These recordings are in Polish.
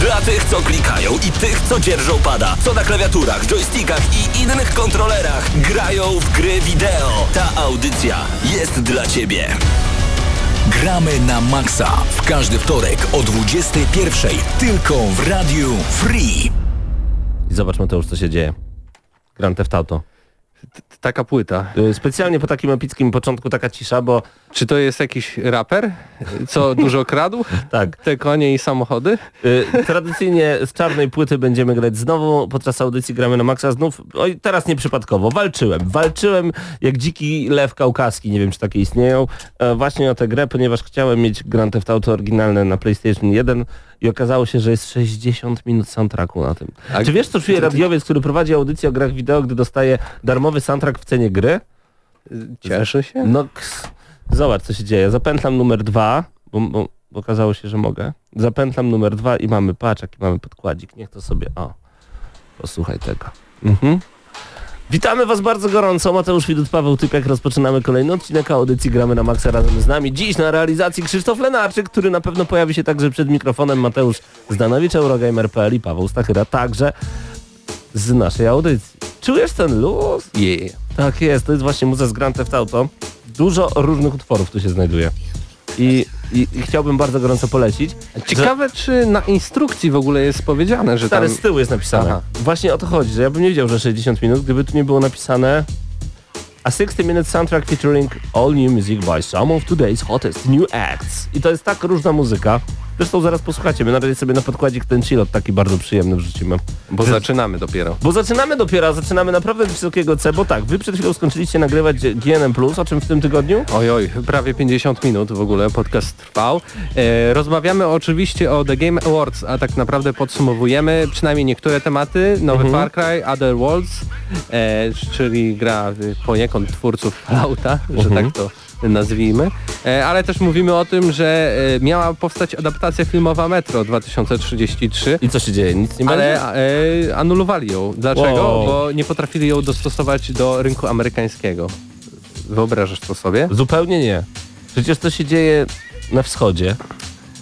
Dla tych, co klikają i tych, co dzierżą pada, co na klawiaturach, joystickach i innych kontrolerach grają w gry wideo. Ta audycja jest dla Ciebie. Gramy na maksa w każdy wtorek o 21.00 tylko w Radiu Free. Zobacz Mateusz, co się dzieje. Grand Theft Auto. Taka płyta. Y, Specjalnie po takim epickim początku taka cisza, bo Czy to jest jakiś raper, co dużo kradł? tak, Te konie i samochody? y, tradycyjnie z czarnej płyty będziemy grać znowu, podczas audycji gramy na maksa. Znów, oj teraz nieprzypadkowo, walczyłem, walczyłem jak dziki lew kaukaski, nie wiem czy takie istnieją, e, właśnie o tę grę, ponieważ chciałem mieć Grand Theft Auto oryginalne na PlayStation 1 i okazało się, że jest 60 minut soundtracku na tym. A- Czy wiesz co czuje radiowiec, który prowadzi audycję o grach wideo, gdy dostaje darmowy soundtrack w cenie gry? Cieszę się. No, zobacz co się dzieje. Zapętlam numer dwa, bo, bo, bo okazało się, że mogę. Zapętlam numer dwa i mamy, patrz jaki mamy podkładzik. Niech to sobie, o, posłuchaj tego. Mhm. Witamy Was bardzo gorąco. Mateusz Widut, Paweł Typiak. Rozpoczynamy kolejny odcinek audycji Gramy na Maxa razem z nami. Dziś na realizacji Krzysztof Lenarczyk, który na pewno pojawi się także przed mikrofonem. Mateusz Zdanowicz, Eurogamer.pl i Paweł Stachyra także z naszej audycji. Czujesz ten luz? Yeah. Tak jest, to jest właśnie muza z Grand Theft Auto. Dużo różnych utworów tu się znajduje. I, i, i chciałbym bardzo gorąco polecić. Ciekawe, czy na instrukcji w ogóle jest powiedziane, że tam... Stary, z tyłu jest napisane. Aha. Właśnie o to chodzi, że ja bym nie wiedział, że 60 minut, gdyby tu nie było napisane A 60 minute soundtrack featuring all new music by some of today's hottest new acts. I to jest tak różna muzyka. Zresztą zaraz posłuchacie, my na razie sobie na podkładzik ten chillot taki bardzo przyjemny wrzucimy. Bo zaczynamy dopiero. Bo zaczynamy dopiero, a zaczynamy naprawdę od wysokiego C, bo tak, wy przed chwilą skończyliście nagrywać GNM+, o czym w tym tygodniu? Oj, oj, prawie 50 minut w ogóle podcast trwał. E, rozmawiamy oczywiście o The Game Awards, a tak naprawdę podsumowujemy przynajmniej niektóre tematy. Nowy Far Cry, Other Worlds, e, czyli gra poniekąd twórców Fallouta, że tak to nazwijmy. E, ale też mówimy o tym, że e, miała powstać adaptacja filmowa Metro 2033. I co się dzieje? Nic nie będzie? Ale e, anulowali ją. Dlaczego? Wow. Bo nie potrafili ją dostosować do rynku amerykańskiego. Wyobrażasz to sobie? Zupełnie nie. Przecież to się dzieje na wschodzie.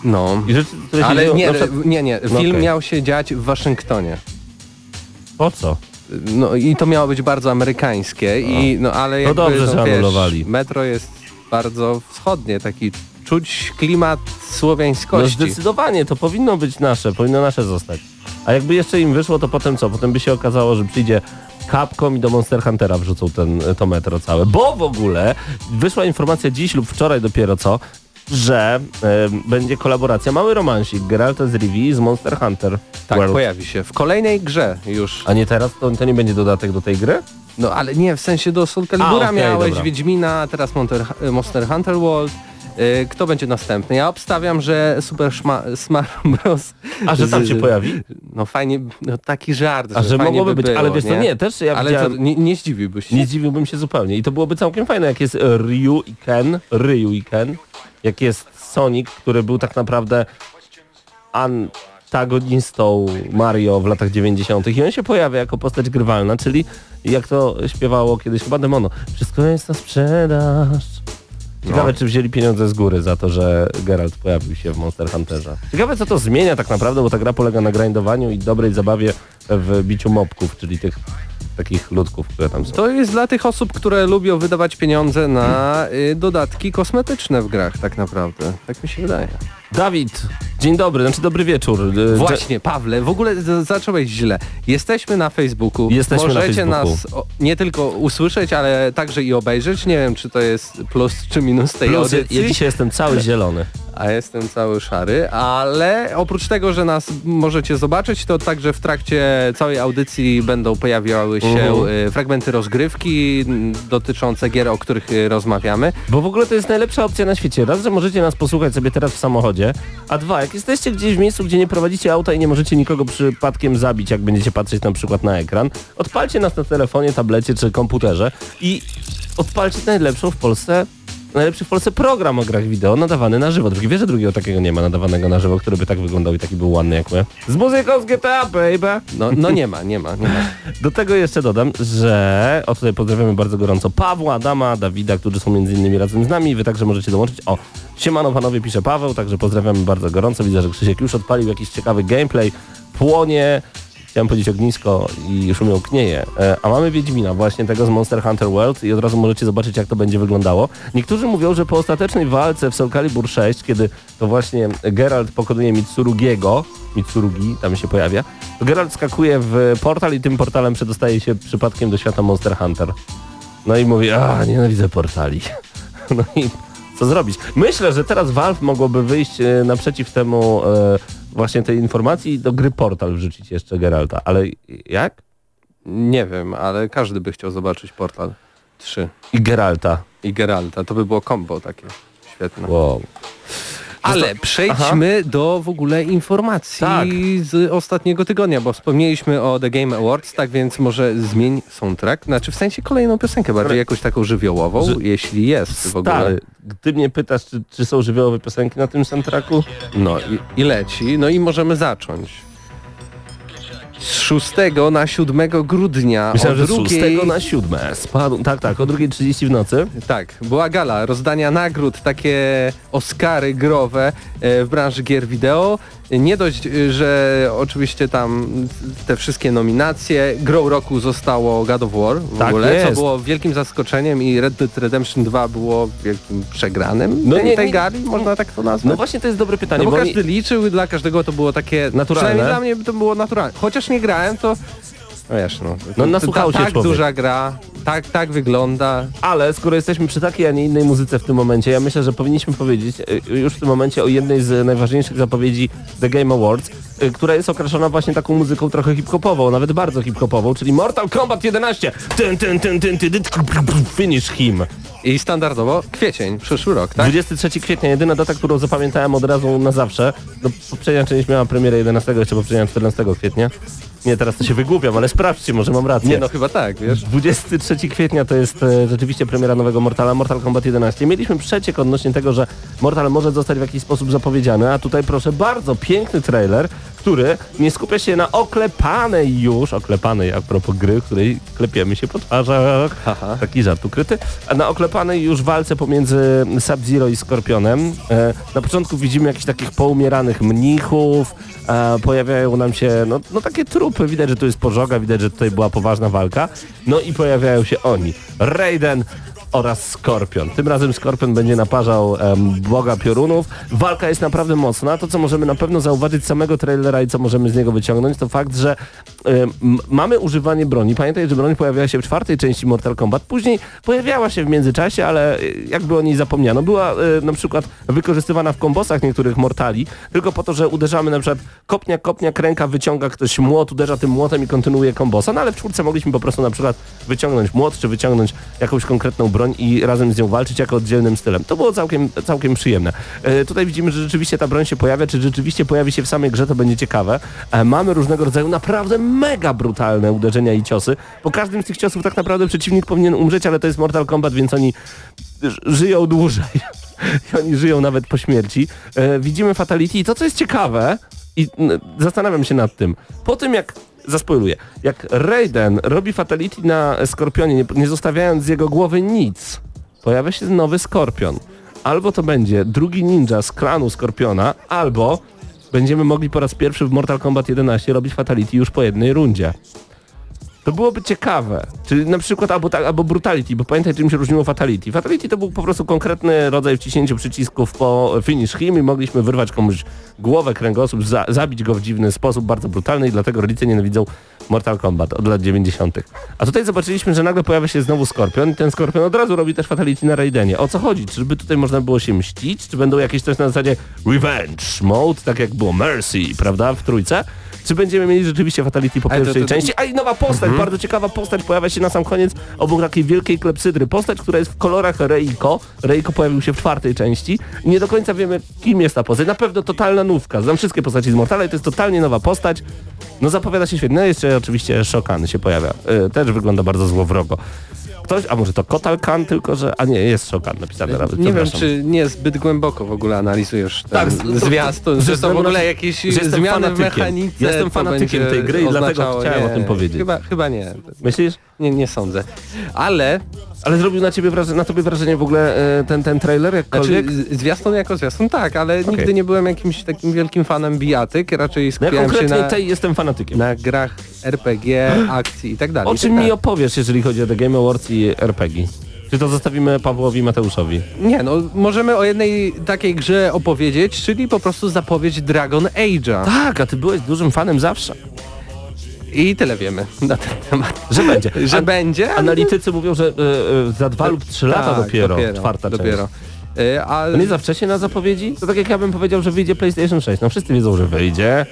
No. Rzeczy, Ale dzieją, nie, przykład- nie, nie. No Film okej. miał się dziać w Waszyngtonie. Po co? No i to miało być bardzo amerykańskie i no ale jakby, dobrze, że wiesz, anulowali. Metro jest bardzo wschodnie, taki czuć klimat No słowiańskości. zdecydowanie, to powinno być nasze, powinno nasze zostać. A jakby jeszcze im wyszło, to potem co? Potem by się okazało, że przyjdzie Capcom i do Monster Huntera wrzucą ten, to metro całe. Bo w ogóle wyszła informacja dziś lub wczoraj dopiero co, że e, będzie kolaboracja, mały romansik Geralta z Rivii z Monster Hunter tak, World. pojawi się. W kolejnej grze już. A nie teraz? To, to nie będzie dodatek do tej gry? No ale nie, w sensie do Soul Calibura A, okej, miałeś dobra. Wiedźmina, a teraz Monster, Monster Hunter World. Y, Kto będzie następny? Ja obstawiam, że Super Szma- Smash Bros. A że tam się pojawi? No fajnie, no taki żart, A że, że mogłoby by być, było, ale wiesz co, nie, też ja Ale widziałem... to nie, nie zdziwiłbyś się. Nie zdziwiłbym się zupełnie. I to byłoby całkiem fajne, jak jest e, Ryu i Ken, Ryu i Ken, jak jest Sonic, który był tak naprawdę antagonistą Mario w latach 90. i on się pojawia jako postać grywalna, czyli jak to śpiewało kiedyś chyba Demono, wszystko jest na sprzedaż. Ciekawe, No. czy wzięli pieniądze z góry za to, że Geralt pojawił się w Monster Hunterze. Ciekawe, co to zmienia tak naprawdę, bo ta gra polega na grindowaniu i dobrej zabawie w biciu mobków, czyli tych takich ludków, które tam są. To jest dla tych osób, które lubią wydawać pieniądze na y, dodatki kosmetyczne w grach tak naprawdę. Tak mi się wydaje. Dawid, dzień dobry, znaczy dobry wieczór. E, Właśnie, Pawle, w ogóle z- zacząłeś źle. Jesteśmy na Facebooku. Jesteśmy na Możecie Facebooku. nas o, nie tylko usłyszeć, ale także i obejrzeć. Nie wiem, czy to jest plus czy minus tej Plus, ja, audycji. ja dzisiaj jestem cały zielony. A jestem cały szary, ale oprócz tego, że nas możecie zobaczyć, to także w trakcie całej audycji będą pojawiały się y, fragmenty rozgrywki dotyczące gier, o których y, rozmawiamy. Bo w ogóle to jest najlepsza opcja na świecie. Raz, że możecie nas posłuchać sobie teraz w samochodzie, a dwa, jak jesteście gdzieś w miejscu, gdzie nie prowadzicie auta i nie możecie nikogo przypadkiem zabić, jak będziecie patrzeć na przykład na ekran, odpalcie nas na telefonie, tablecie czy komputerze i odpalcie najlepszą w Polsce najlepszy w Polsce program o grach wideo nadawany na żywo. Drugi wie, że drugiego takiego nie ma nadawanego na żywo, który by tak wyglądał i taki był ładny jak my. Z muzyką z GTA, baby! No, no nie ma, nie ma, nie ma. Do tego jeszcze dodam, że o tutaj pozdrawiamy bardzo gorąco Pawła, Adama, Dawida, którzy są między innymi razem z nami. Wy także możecie dołączyć. O, siemano panowie, pisze Paweł, także pozdrawiamy bardzo gorąco. Widzę, że Krzysiek już odpalił jakiś ciekawy gameplay. Płonie, chciałem powiedzieć ognisko i już umiał knieje. E, a mamy Wiedźmina, właśnie tego z Monster Hunter World i od razu możecie zobaczyć, jak to będzie wyglądało. Niektórzy mówią, że po ostatecznej walce w Soul Calibur 6, kiedy to właśnie Geralt pokonuje Mitsurugiego, Mitsurugi tam się pojawia, to Geralt skakuje w portal i tym portalem przedostaje się przypadkiem do świata Monster Hunter. No i mówi, a nienawidzę portali. No i co zrobić? Myślę, że teraz Valve mogłoby wyjść e, naprzeciw temu e, właśnie tej informacji i do gry portal wrzucić jeszcze Geralta. Ale jak? Nie wiem, ale każdy by chciał zobaczyć Portal 3 I Geralta. i Geralta. To by było combo takie świetne. Wow. Ale przejdźmy do w ogóle informacji Tak. z ostatniego tygodnia, bo wspomnieliśmy o The Game Awards, tak więc może zmień soundtrack, znaczy w sensie kolejną piosenkę, bardziej jakąś taką żywiołową, Że- jeśli jest w ogóle. Stary, ty mnie pytasz, czy, czy są żywiołowe piosenki na tym soundtracku? No i, i leci, no i możemy zacząć. Z 6 na 7 grudnia Myślałem, że z drugiej... 6 na 7 spadł. Tak, tak, o 2.30 w nocy. Tak, była gala rozdania nagród, takie Oscary growe e, w branży gier wideo. Nie dość, e, że oczywiście tam te wszystkie nominacje, grą roku zostało God of War w Tak ogóle, co jest. było wielkim zaskoczeniem i Red Dead Redemption 2 było wielkim przegranym No tej, nie, tej gali, można tak to nazwać. No właśnie to jest dobre pytanie, No bo bo każdy liczył i dla każdego to było takie Naturalne. Przynajmniej dla mnie to było naturalne. Chociaż nie grałem, to no wiesz, no. No nasłuchał ta, się Tak człowiek. duża gra, tak, tak wygląda. Ale skoro jesteśmy przy takiej, a nie innej muzyce w tym momencie, ja myślę, że powinniśmy powiedzieć y, już w tym momencie o jednej z najważniejszych zapowiedzi The Game Awards, y, która jest okraszona właśnie taką muzyką trochę hip-hopową, nawet bardzo hip-hopową, czyli Mortal Kombat 11. Tyn, tyn, tyn, tyn, tyn, tyn, Finish him. I standardowo kwiecień, przyszły rok, tak? 23 kwietnia, jedyna data, którą zapamiętałem od razu na zawsze. No, poprzednia część miała premierę 11, jeszcze poprzednia 14 kwietnia. Nie, teraz to się wygłupiam, ale sprawdźcie, może mam rację. Nie no chyba tak, wiesz. 23 kwietnia to jest e, rzeczywiście premiera nowego Mortala, Mortal Kombat 11. Mieliśmy przeciek odnośnie tego, że Mortal może zostać w jakiś sposób zapowiedziany, a tutaj proszę bardzo, piękny trailer, który nie skupia się na oklepanej już, oklepanej a propos gry, w której klepiemy się po twarzach, Haha. taki żart ukryty, a na oklepanej już walce pomiędzy Sub-Zero i Skorpionem. E, na początku widzimy jakichś takich poumieranych mnichów, e, pojawiają nam się no, no takie trupy, widać, że tu jest pożoga, widać, że tutaj była poważna walka. No i pojawiają się oni. Raiden oraz Skorpion. Tym razem Skorpion będzie naparzał boga piorunów. Walka jest naprawdę mocna. To, co możemy na pewno zauważyć z samego trailera i co możemy z niego wyciągnąć, to fakt, że mamy używanie broni. Pamiętaj, że broń pojawiała się w czwartej części Mortal Kombat. Później pojawiała się w międzyczasie, ale y, jakby o niej zapomniano. Była y, na przykład wykorzystywana w kombosach niektórych Mortali, tylko po to, że uderzamy na przykład kopnia, kopnia, kręka, wyciąga ktoś młot, uderza tym młotem i kontynuuje kombosa. No ale w czwórce mogliśmy po prostu na przykład wyciągnąć młot, czy wyciągnąć jakąś konkretną broń i razem z nią walczyć jako oddzielnym stylem. To było całkiem, całkiem przyjemne. E, tutaj widzimy, że rzeczywiście ta broń się pojawia, czy rzeczywiście pojawi się w samej grze, to będzie ciekawe. E, mamy różnego rodzaju naprawdę mega brutalne uderzenia i ciosy. Po każdym z tych ciosów tak naprawdę przeciwnik powinien umrzeć, ale to jest Mortal Kombat, więc oni żyją dłużej. I oni żyją nawet po śmierci. E, widzimy Fatality i to, co jest ciekawe, i zastanawiam się nad tym, po tym jak, zaspoiluję, jak Raiden robi Fatality na Skorpionie, nie, nie zostawiając z jego głowy nic, pojawia się nowy Skorpion. Albo to będzie drugi ninja z klanu Skorpiona, albo będziemy mogli po raz pierwszy w Mortal Kombat 11 robić Fatality już po jednej rundzie. To byłoby ciekawe. Czyli na przykład albo, albo Brutality, bo pamiętaj czym się różniło Fatality. Fatality to był po prostu konkretny rodzaj wciśnięcia przycisków po finish him i mogliśmy wyrwać komuś głowę, kręgosłup, za, zabić go w dziwny sposób, bardzo brutalny i dlatego rodzice nienawidzą Mortal Kombat od lat 90. A tutaj zobaczyliśmy, że nagle pojawia się znowu Skorpion i ten Skorpion od razu robi też Fatality na Raidenie. O co chodzi? Czyżby tutaj można było się mścić? Czy będą jakieś coś na zasadzie Revenge Mode, tak jak było Mercy, prawda, w trójce? Czy będziemy mieli rzeczywiście Fatality po Ale to- pierwszej to- części? A i nowa postać, bardzo ciekawa postać pojawia się na sam koniec obok takiej wielkiej klepsydry. Postać, która jest w kolorach Reiko. Reiko pojawił się w czwartej części. Nie do końca wiemy, kim jest ta postać. Na pewno totalna nówka. Znam wszystkie postaci z Mortala i to jest totalnie nowa postać. No zapowiada się świetnie. No jeszcze oczywiście Shokan się pojawia. Y, też wygląda bardzo złowrogo. Ktoś, a może to Kotal Khan, tylko że... A nie, jest Shokan napisane nawet. Nie wiem, czy nie zbyt głęboko w ogóle analizujesz ten Tak, zwiastun, ze że to w ogóle jakieś że zmiany w mechanice. Jestem fanatykiem tej gry i dlatego chciałem o tym powiedzieć. Chyba, chyba nie. Myślisz? Nie. Nie sądzę. Ale Ale zrobił na ciebie wrażenie, na tobie wrażenie w ogóle e, ten, ten trailer jakkolwiek? Znaczy, z- zwiastun jako zwiastun tak, ale nigdy nie byłem jakimś takim wielkim fanem bijatyk, raczej no ja skupiałem się konkretnie na, tej jestem fanatykiem. na grach RPG, akcji i tak dalej. O I czym tak mi dalej. opowiesz, jeżeli chodzi o The Game Awards i RPG? Czy to zostawimy Pawłowi Mateuszowi? Nie, no możemy o jednej takiej grze opowiedzieć, czyli po prostu zapowiedź Dragon Age'a. Tak, a ty byłeś dużym fanem zawsze. I tyle wiemy na ten temat. Że będzie. Że An- będzie. Analitycy mówią, że e, e, za dwa lub trzy lata Tak, dopiero, czwarta dopiero. część. Y, A nie za wcześnie na zapowiedzi? To tak jak ja bym powiedział, że wyjdzie PlayStation 6. No wszyscy wiedzą, że wyjdzie.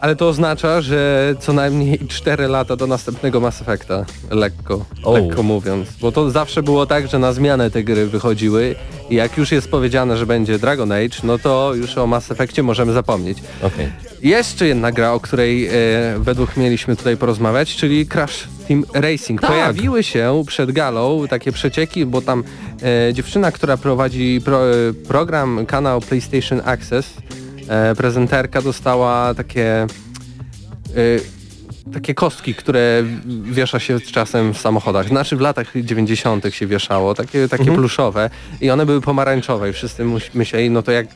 Ale to oznacza, że co najmniej 4 lata do następnego Mass Effecta. Lekko, O. lekko mówiąc. Bo to zawsze było tak, że na zmianę te gry wychodziły i jak już jest powiedziane, że będzie Dragon Age, no to już o Mass Effectie możemy zapomnieć. Okej. Jeszcze jedna gra, o której e, według mieliśmy tutaj porozmawiać, czyli Crash Team Racing. Tak. Pojawiły się przed galą takie przecieki, bo tam e, dziewczyna, która prowadzi pro, e, program, kanał PlayStation Access, e, prezenterka dostała takie e, takie kostki, które wiesza się czasem w samochodach. Znaczy w latach 90. się wieszało, takie, takie pluszowe i one były pomarańczowe i wszyscy myśleli, no to jak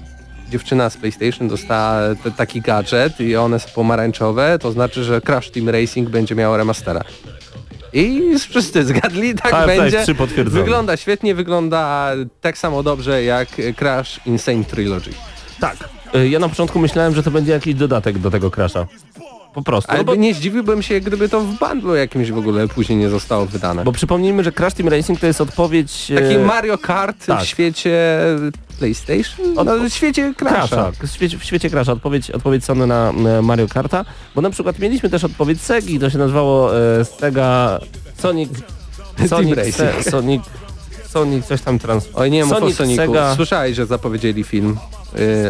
dziewczyna z PlayStation dostała te, taki gadżet i one są pomarańczowe, to znaczy, że Crash Team Racing będzie miało remastera. I wszyscy zgadli, tak tak, będzie. Wygląda świetnie, wygląda tak samo dobrze jak Crash Insane Trilogy. Tak. E, Ja na początku myślałem, że to będzie jakiś dodatek do tego Crasha. Po prostu. Ale No bo, nie zdziwiłbym się, gdyby to w bundlu jakimś w ogóle później nie zostało wydane. bo przypomnijmy, że Crash Team Racing to jest odpowiedź... e, Taki Mario Kart tak. w świecie PlayStation? Od- No, w świecie Crasha. W świecie, w świecie Crasha. Odpowiedź, odpowiedź Sony na e, Mario Karta. Bo na przykład mieliśmy też odpowiedź Segi, to się nazywało e, Sega Sonic... Sonic, Racing. Se, Sonic... Sonic coś tam trans... Oj, nie mów o Sonic, Sonicu. Sega... Słyszałeś, że zapowiedzieli film y,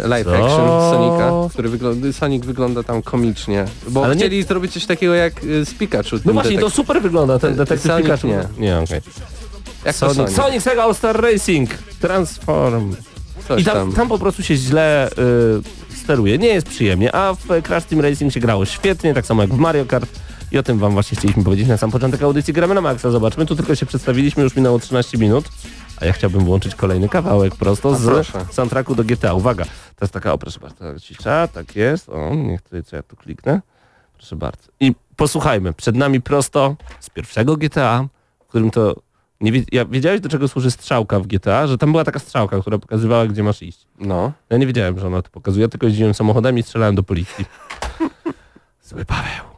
live Co? action Sonika, który wygląda, Sonic wygląda tam komicznie. Bo Ale nie- chcieli zrobić coś takiego jak y, z Pikachu. No właśnie, to super wygląda ten E, detektyw Sonic Pikachu. nie. Nie, okej. to Sonic, Sonic. Sonic Sega All Star Racing Transform. Coś I tam, tam. tam po prostu się źle y, steruje, nie jest przyjemnie, a w Crash Team Racing się grało świetnie, tak samo jak w Mario Kart. I o tym wam właśnie chcieliśmy powiedzieć na sam początek audycji Gramy na Maxa. Zobaczmy, tu tylko się przedstawiliśmy, już minęło 13 minut. A ja chciałbym włączyć kolejny kawałek prosto z soundtracku do GTA. Uwaga, to jest taka, o proszę bardzo, cisza, tak jest. O, niech tutaj co ja tu kliknę. Proszę bardzo. I posłuchajmy, przed nami prosto z pierwszego GTA, w którym to... Nie, ja, wiedziałeś do czego służy strzałka w GTA? Że tam była taka strzałka, która pokazywała gdzie masz iść. No. Ja nie wiedziałem, że ona to pokazuje, tylko jeździłem samochodami i strzelałem do policji. Zły Paweł.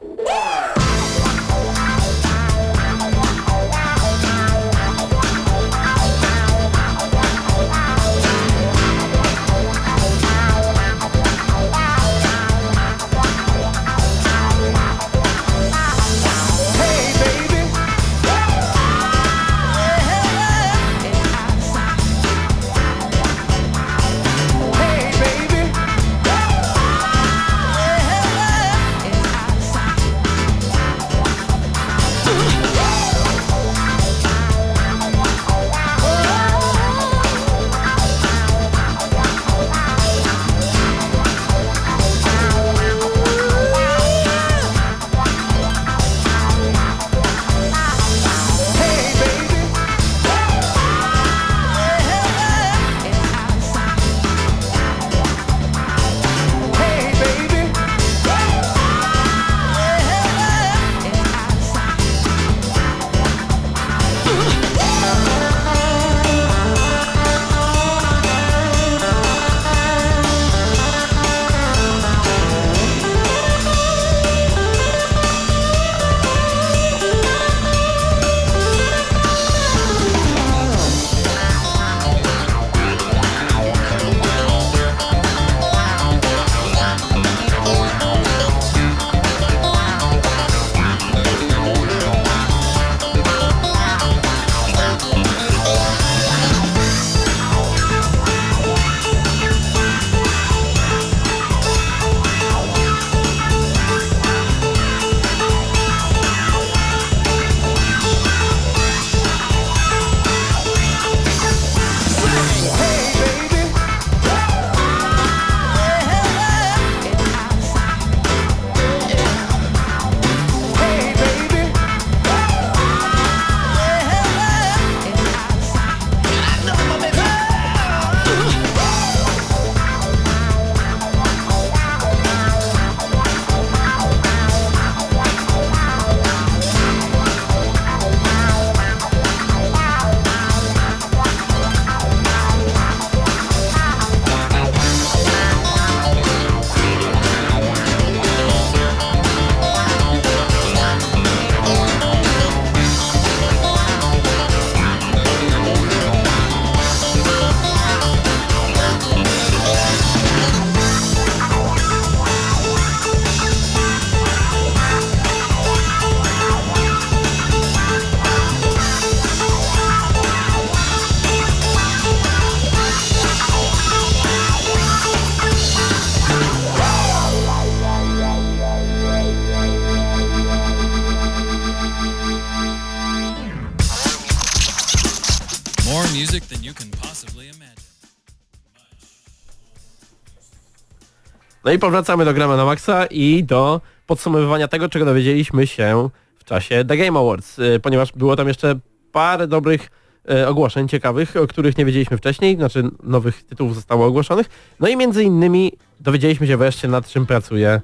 I powracamy do Gramy na Maxa i do podsumowywania tego, czego dowiedzieliśmy się w czasie The Game Awards, y, ponieważ było tam jeszcze parę dobrych e, ogłoszeń ciekawych, o których nie wiedzieliśmy wcześniej, znaczy nowych tytułów zostało ogłoszonych. No i między innymi dowiedzieliśmy się wreszcie nad czym pracuje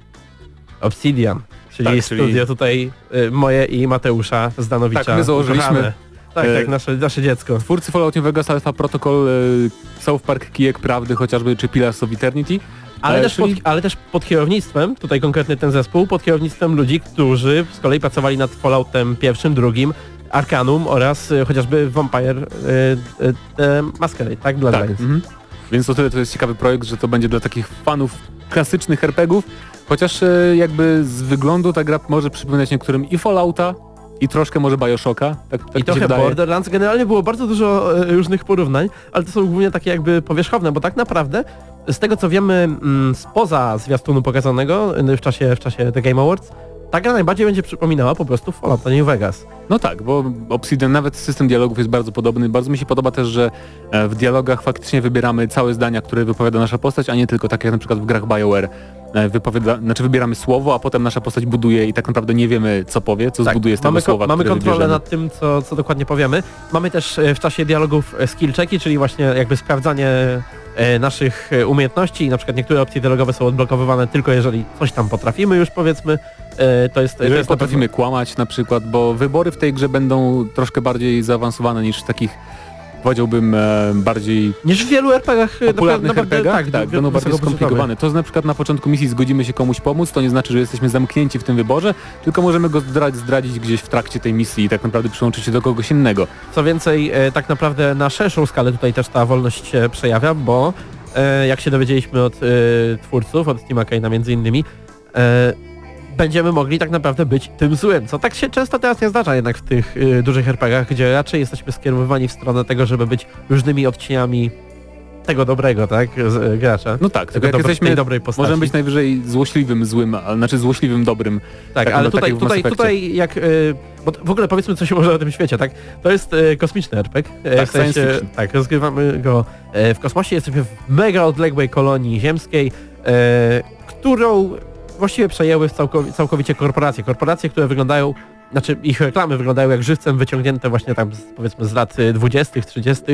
Obsidian, czyli Tak, czyli- studio tutaj y, moje i Mateusza Zdanowicza. Tak, my założyliśmy-. Tak, tak, nasze, nasze dziecko. Twórcy Fallout New Vegas, Alpha Protocol, South Park, Kijek Prawdy chociażby, czy Pillars of Eternity. Ale, E, też pod, ale też pod kierownictwem, tutaj konkretnie ten zespół, pod kierownictwem ludzi, którzy z kolei pracowali nad Falloutem pierwszym, drugim, Arcanum oraz y, chociażby Vampire y, y, Masquerade, tak? Bloodlines. Tak. Mhm. Więc o tyle to jest ciekawy projekt, że to będzie dla takich fanów klasycznych RPGów, chociaż jakby z wyglądu ta gra może przypominać niektórym i Fallouta, i troszkę może Bioshocka. Tak, tak I trochę. Borderlands. Generalnie było bardzo dużo e, różnych porównań, ale to są głównie takie jakby powierzchowne, bo tak naprawdę z tego co wiemy mm, spoza zwiastunu pokazanego y, w czasie, w czasie The Game Awards, ta gra najbardziej będzie przypominała po prostu Fallout New Vegas. No tak, bo Obsidian, nawet system dialogów jest bardzo podobny. Bardzo mi się podoba też, że e, w dialogach faktycznie wybieramy całe zdania, które wypowiada nasza postać, a nie tylko tak jak na przykład w grach BioWare. e, Wypowiada, znaczy wybieramy słowo, a potem nasza postać buduje i tak naprawdę nie wiemy co powie, co zbuduje z tego Tak, mamy, słowa, mamy kontrolę wybierzemy. nad tym, co, co dokładnie powiemy. Mamy też e, w czasie dialogów skill checki, czyli właśnie jakby sprawdzanie naszych umiejętności i na przykład niektóre opcje dialogowe są odblokowywane tylko jeżeli coś tam potrafimy już powiedzmy. E, To jest, to Jeżeli jest na potrafimy kłamać na przykład, bo wybory w tej grze będą troszkę bardziej zaawansowane niż w takich, powiedziałbym, e, bardziej Niż w wielu RPGach e, popularnych naprawdę, RPGach, tak, tak, będą bardziej skomplikowane. To na przykład na początku misji zgodzimy się komuś pomóc, to nie znaczy, że jesteśmy zamknięci w tym wyborze, tylko możemy go zdradzić, zdradzić gdzieś w trakcie tej misji i tak naprawdę przyłączyć się do kogoś innego. Co więcej, e, tak naprawdę na szerszą skalę tutaj też ta wolność się przejawia, bo e, jak się dowiedzieliśmy od e, twórców, od Steama Kane'a między innymi, będziemy mogli tak naprawdę być tym złym, co tak się często teraz nie zdarza jednak w tych e, dużych RPGach, gdzie raczej jesteśmy skierowani w stronę tego, żeby być różnymi odcieniami tego dobrego, tak, z, e, gracza. No tak, tego tylko jak dobre- jesteśmy, dobrej postaci. możemy być najwyżej złośliwym złym, a znaczy złośliwym dobrym. Tak, tak ale no, tutaj, tak jak tutaj, tutaj jak... y, bo w ogóle powiedzmy coś może o tym świecie, tak? To jest y, kosmiczny RPG. y, Tak, w sensie, tak, rozgrywamy go y, w kosmosie, jesteśmy w mega odległej kolonii ziemskiej, y, którą właściwie przejęły całkowicie, korporacje. Korporacje, które wyglądają, znaczy ich reklamy wyglądają jak żywcem wyciągnięte właśnie tam z, powiedzmy z lat y, 20., 30.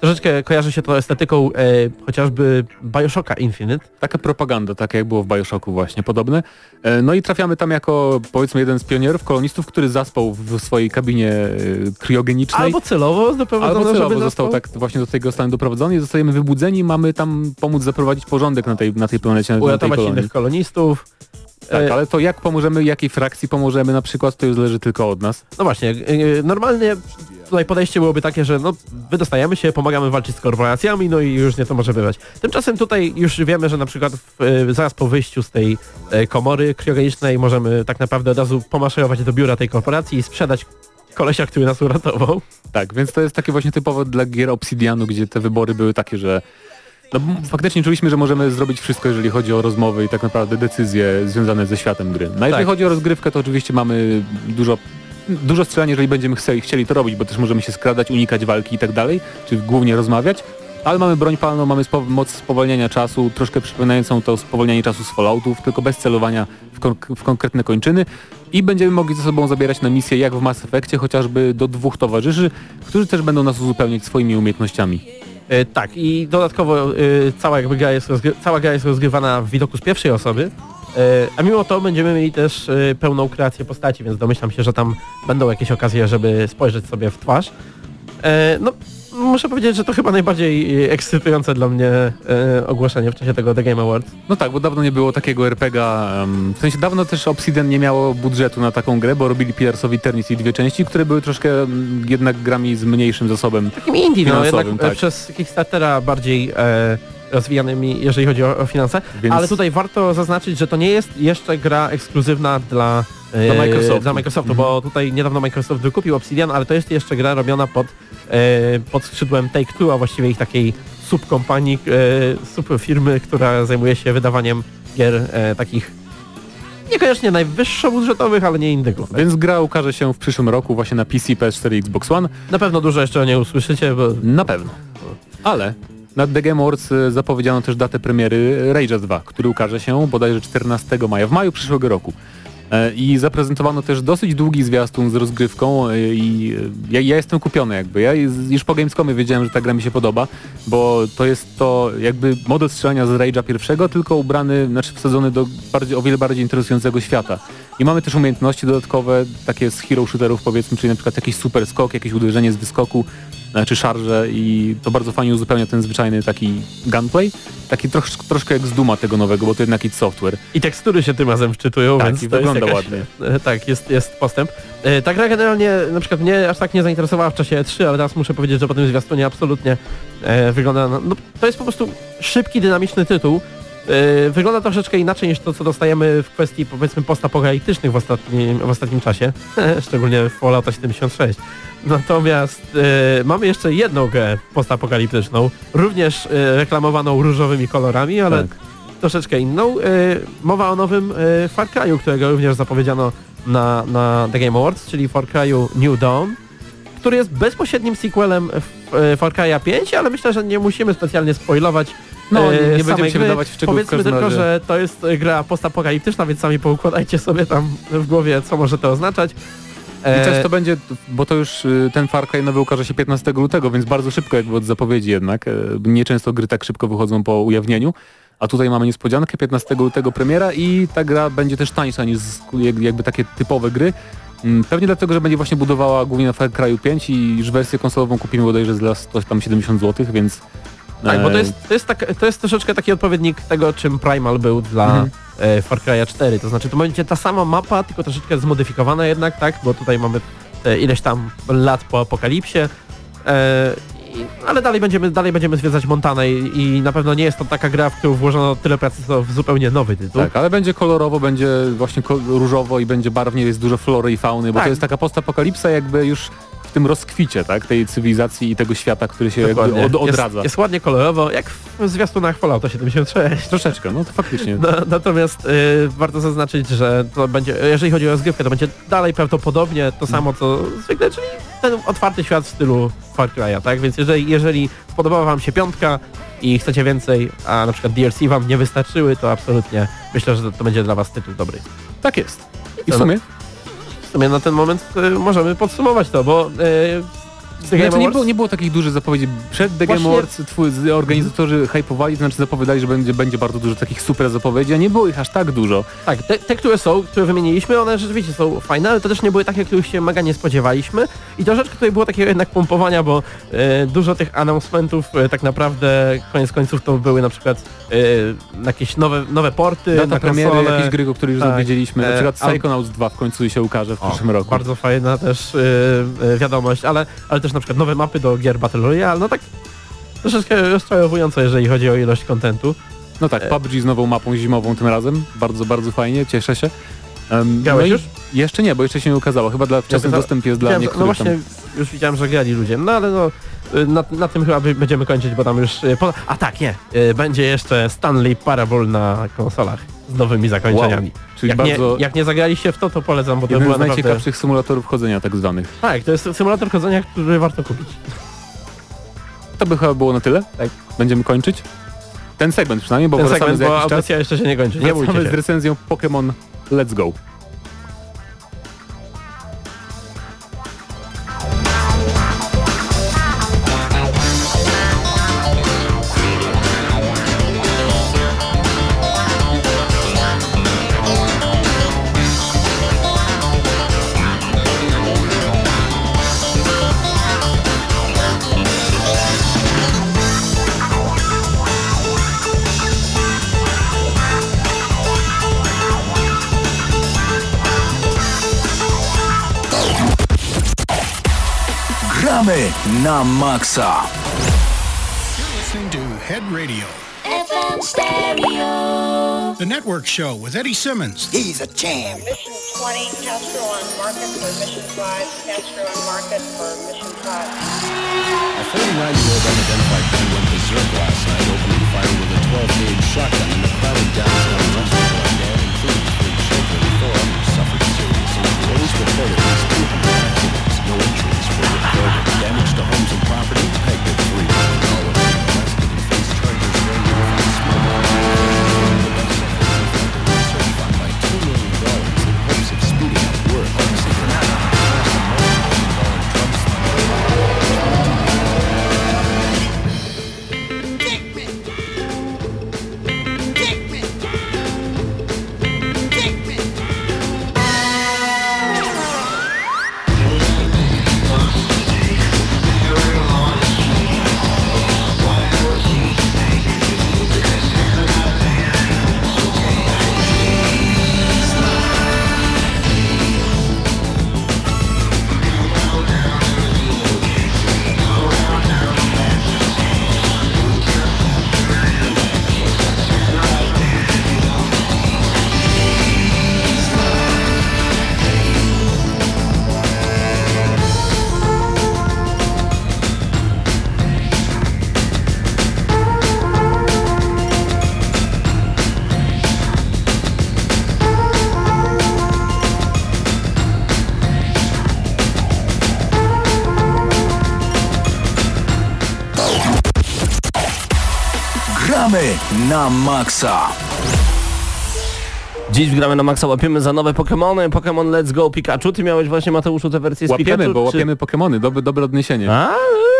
Troszeczkę kojarzy się to estetyką y, chociażby Bioshocka Infinite. Taka propaganda, tak jak było w Bioshocku właśnie, podobne. E, No i trafiamy tam jako powiedzmy jeden z pionierów, kolonistów, który zaspał w swojej kabinie e, kriogenicznej. Albo celowo doprowadzone, Albo celowo został tak właśnie do tego stanu doprowadzony i zostajemy wybudzeni, mamy tam pomóc zaprowadzić porządek na tej, na tej planecie, na tej uratować kolonii. innych kolonistów. Tak, E, ale to jak pomożemy, jakiej frakcji pomożemy na przykład, to już zależy tylko od nas. No właśnie, e, normalnie tutaj podejście byłoby takie, że no wydostajemy się, pomagamy walczyć z korporacjami, no i już nie to może bywać. Tymczasem tutaj już wiemy, że na przykład w, e, zaraz po wyjściu z tej e, komory kriogenicznej możemy tak naprawdę od razu pomaszerować do biura tej korporacji i sprzedać kolesia, który nas uratował. Tak, więc to jest takie właśnie typowe dla gier Obsidianu, gdzie te wybory były takie, że no, faktycznie czuliśmy, że możemy zrobić wszystko, jeżeli chodzi o rozmowy i tak naprawdę decyzje związane ze światem gry. No a jeżeli Tak. chodzi o rozgrywkę, to oczywiście mamy dużo dużo strzelania, jeżeli będziemy chcieli, chcieli to robić, bo też możemy się skradać, unikać walki i tak dalej, czy głównie rozmawiać. Ale mamy broń palną, mamy spo, moc spowalniania czasu, troszkę przypominającą to spowolnianie czasu z Falloutów, tylko bez celowania w, w konkretne kończyny i będziemy mogli ze sobą zabierać na misję jak w Mass Effectie, chociażby do dwóch towarzyszy, którzy też będą nas uzupełniać swoimi umiejętnościami. E, tak, i dodatkowo e, cała, jakby gra jest cała gra jest rozgrywana w widoku z pierwszej osoby, a mimo to będziemy mieli też e, pełną kreację postaci, więc domyślam się, że tam będą jakieś okazje, żeby spojrzeć sobie w twarz. E, no, muszę powiedzieć, że to chyba najbardziej e, ekscytujące dla mnie e, ogłoszenie w czasie tego The Game Awards. No tak, bo dawno nie było takiego RPGa, w sensie dawno też Obsidian nie miało budżetu na taką grę, bo robili Pillars of Eternity dwie części, które były troszkę jednak grami z mniejszym zasobem. Takim indie, no jednak e, tak. przez Kickstartera bardziej e, rozwijanymi, jeżeli chodzi o, o finanse. Więc Ale tutaj warto zaznaczyć, że to nie jest jeszcze gra ekskluzywna dla, e, Dla Microsoftu. dla Microsoftu Mhm. bo tutaj niedawno Microsoft wykupił Obsidian, ale to jest jeszcze gra robiona pod, e, pod skrzydłem Take-Two, a właściwie ich takiej subkompanii, e, subfirmy, która zajmuje się wydawaniem gier takich niekoniecznie najwyższobudżetowych, ale nie indyków. Więc gra ukaże się w przyszłym roku właśnie na PC, PS4 i Xbox One. Na pewno dużo jeszcze o niej usłyszycie, bo Na pewno. Ale na The Game Awards y, zapowiedziano też datę premiery Rage'a 2, który ukaże się bodajże 14 maja, w maju przyszłego roku. E, I zaprezentowano też dosyć długi zwiastun z rozgrywką e, i e, ja, ja jestem kupiony jakby. Ja już po Gamescomie wiedziałem, że ta gra mi się podoba, bo to jest to jakby model strzelania z Rage'a pierwszego, tylko ubrany, znaczy wsadzony do bardziej, o wiele bardziej interesującego świata. I mamy też umiejętności dodatkowe, takie z hero shooterów powiedzmy, czyli na przykład jakiś super skok, jakieś uderzenie z wyskoku, czy szarże i to bardzo fajnie uzupełnia ten zwyczajny taki gunplay. Taki trosz, troszkę jak z Duma tego nowego, bo to jednak id Software. i tekstury się tym razem wczytują, Tak, więc i to wygląda jakaś, ładnie. Tak, jest, jest postęp. E, Ta gra generalnie na przykład mnie aż tak nie zainteresowała w czasie E3, ale teraz muszę powiedzieć, że po tym zwiastunie absolutnie e, wygląda... na- No, to jest po prostu szybki, dynamiczny tytuł. E, Wygląda troszeczkę inaczej niż to, co dostajemy w kwestii powiedzmy postapokaliptycznych w ostatnim, w ostatnim czasie, szczególnie w Fallouta 76. Natomiast e, mamy jeszcze jedną grę postapokaliptyczną, również e, reklamowaną różowymi kolorami, ale Tak. troszeczkę inną. Mowa o nowym Far Cry'u, którego również zapowiedziano na, na The Game Awards, czyli Far Cry'u New Dawn, który jest bezpośrednim sequelem Far Cry'a 5, ale myślę, że nie musimy specjalnie spoilować No, e, nie, nie będziemy się gry. wydawać w szczegóły w Powiedzmy każdym tylko, że to jest e, gra postapokaliptyczna, więc sami poukładajcie sobie tam w głowie, co może to oznaczać. I też E, to będzie, bo to już y, ten Far Cry nowy ukaże się 15 lutego, więc bardzo szybko jakby od zapowiedzi jednak. E, Nieczęsto gry tak szybko wychodzą po ujawnieniu. A tutaj mamy niespodziankę, 15 lutego premiera i ta gra będzie też tańsza niż jakby takie typowe gry. Mm, Pewnie dlatego, że będzie właśnie budowała głównie na Far Cry'u 5 i już wersję konsolową kupimy bodajże za 100 tam 70 zł, więc... Tak, bo to jest, to, jest tak, to jest troszeczkę taki odpowiednik tego, czym Primal był dla Mhm. e, Far Cry'a 4. To znaczy to będzie ta sama mapa, tylko troszeczkę zmodyfikowana jednak, tak? Bo tutaj mamy e, ileś tam lat po apokalipsie. E, i, ale dalej będziemy, dalej będziemy zwiedzać Montanę i, i na pewno nie jest to taka gra, w którą włożono tyle pracy, co w zupełnie nowy tytuł. Tak, ale będzie kolorowo, będzie właśnie różowo i będzie barwnie, jest dużo flory i fauny, bo Tak. to jest taka postapokalipsa jakby już w tym rozkwicie, tak, tej cywilizacji i tego świata, który się jakby od, odradza. Jest, jest ładnie kolorowo, jak w zwiastunach Fallouta 76. Troszeczkę, no to faktycznie. No, natomiast y, warto zaznaczyć, że to będzie, jeżeli chodzi o rozgrywkę, to będzie dalej prawdopodobnie to samo co zwykle, czyli ten otwarty świat w stylu Far Cry'a, tak? Więc jeżeli, jeżeli spodobała wam się piątka i chcecie więcej, a na przykład DLC wam nie wystarczyły, to absolutnie myślę, że to będzie dla was tytuł dobry. Tak jest. I w sumie, W sumie na ten moment y, możemy podsumować to, bo The Game znaczy nie, Awards- było, nie było takich dużych zapowiedzi. Przed The Game Awards twój, organizatorzy hypowali, znaczy zapowiadali, że będzie, będzie bardzo dużo takich super zapowiedzi, a nie było ich aż tak dużo. Tak, te, te, które są, które wymieniliśmy, one rzeczywiście są fajne, ale to też nie były takie, których się mega nie spodziewaliśmy. I troszeczkę tutaj było takiego jednak pompowania, bo e, dużo tych announcementów e, tak naprawdę koniec końców to były na przykład e, jakieś nowe, nowe porty Data na premiery, konsole. jakieś gry, o których już Tak. zapowiedzieliśmy, na E, przykład Psychonauts 2 w końcu się ukaże w O, przyszłym roku. Bardzo fajna też e, e, wiadomość, ale, ale też na przykład nowe mapy do gier Battle Royale, no tak troszeczkę rozczarowująco, jeżeli chodzi o ilość kontentu. No tak, PUBG z nową mapą zimową tym razem. Bardzo, bardzo fajnie, cieszę się. Um, Grałeś i już? Jeszcze nie, bo jeszcze się nie ukazało. Chyba dla wczesny dostęp jest dla niektórych no właśnie, już widziałem, że grali ludzie, no ale no y, na, na tym chyba będziemy kończyć, bo tam już... y, Po... A tak, nie, y, będzie jeszcze Stanley Parable na konsolach z nowymi zakończeniami. tam. Czyli Jak, bardzo nie, jak nie zagraliście w to, to polecam, bo to jeden była z naprawdę... najciekawszych symulatorów chodzenia tak zwanych. Tak, to jest symulator chodzenia, który warto kupić. To by chyba było na tyle. Tak. Będziemy kończyć. Ten segment przynajmniej, bo Ten wracamy segment, za bo jakiś czas. audycja jeszcze się nie kończy, nie bójcie Wracamy z się. recenzją Pokémon Let's Go. Gramy na maksa. listening to Head Radio, FM Stereo. the network show with Eddie Simmons. He's a champ. Mission 20, Castro on market for Mission 5, Castro on market for Mission 5. A 49-year-old unidentified gun went berserk last night, opening fire with a 12-gauge shotgun in the crowded downtown restaurant area, including three children. report at least 200 accidents. Damage to homes na maksa. Dziś gramy na maksa, łapiemy za nowe Pokémony. Pokémon Let's Go Pikachu. Ty miałeś właśnie, Mateuszu, tę wersję z Łapiemy, Pikachu? bo czy- łapiemy Pokemony, dobre, dobre odniesienie. A,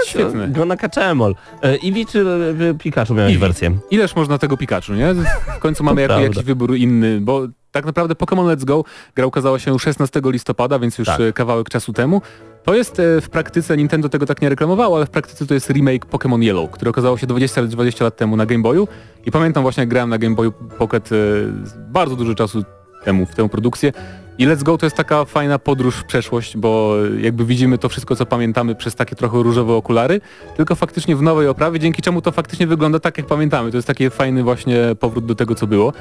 Świetne. Go na kaczemol. E, Eevee czy e, Pikachu miałeś Eevee. wersję? Ileż można tego Pikachu, nie? W końcu mamy prawda. jakiś wybór inny, bo tak naprawdę Pokémon Let's Go gra ukazała się 16 listopada, więc już Tak. e, kawałek czasu temu. To jest e, w praktyce, Nintendo tego tak nie reklamowało, ale w praktyce to jest remake Pokémon Yellow, który okazało się 20 lat, 20 lat temu na Game Boyu. I pamiętam właśnie jak grałem na Game Boyu Pocket e, bardzo dużo czasu temu w tę produkcję i Let's Go to jest taka fajna podróż w przeszłość, bo jakby widzimy to wszystko, co pamiętamy przez takie trochę różowe okulary, tylko faktycznie w nowej oprawie, dzięki czemu to faktycznie wygląda tak, jak pamiętamy. To jest taki fajny właśnie powrót do tego, co było,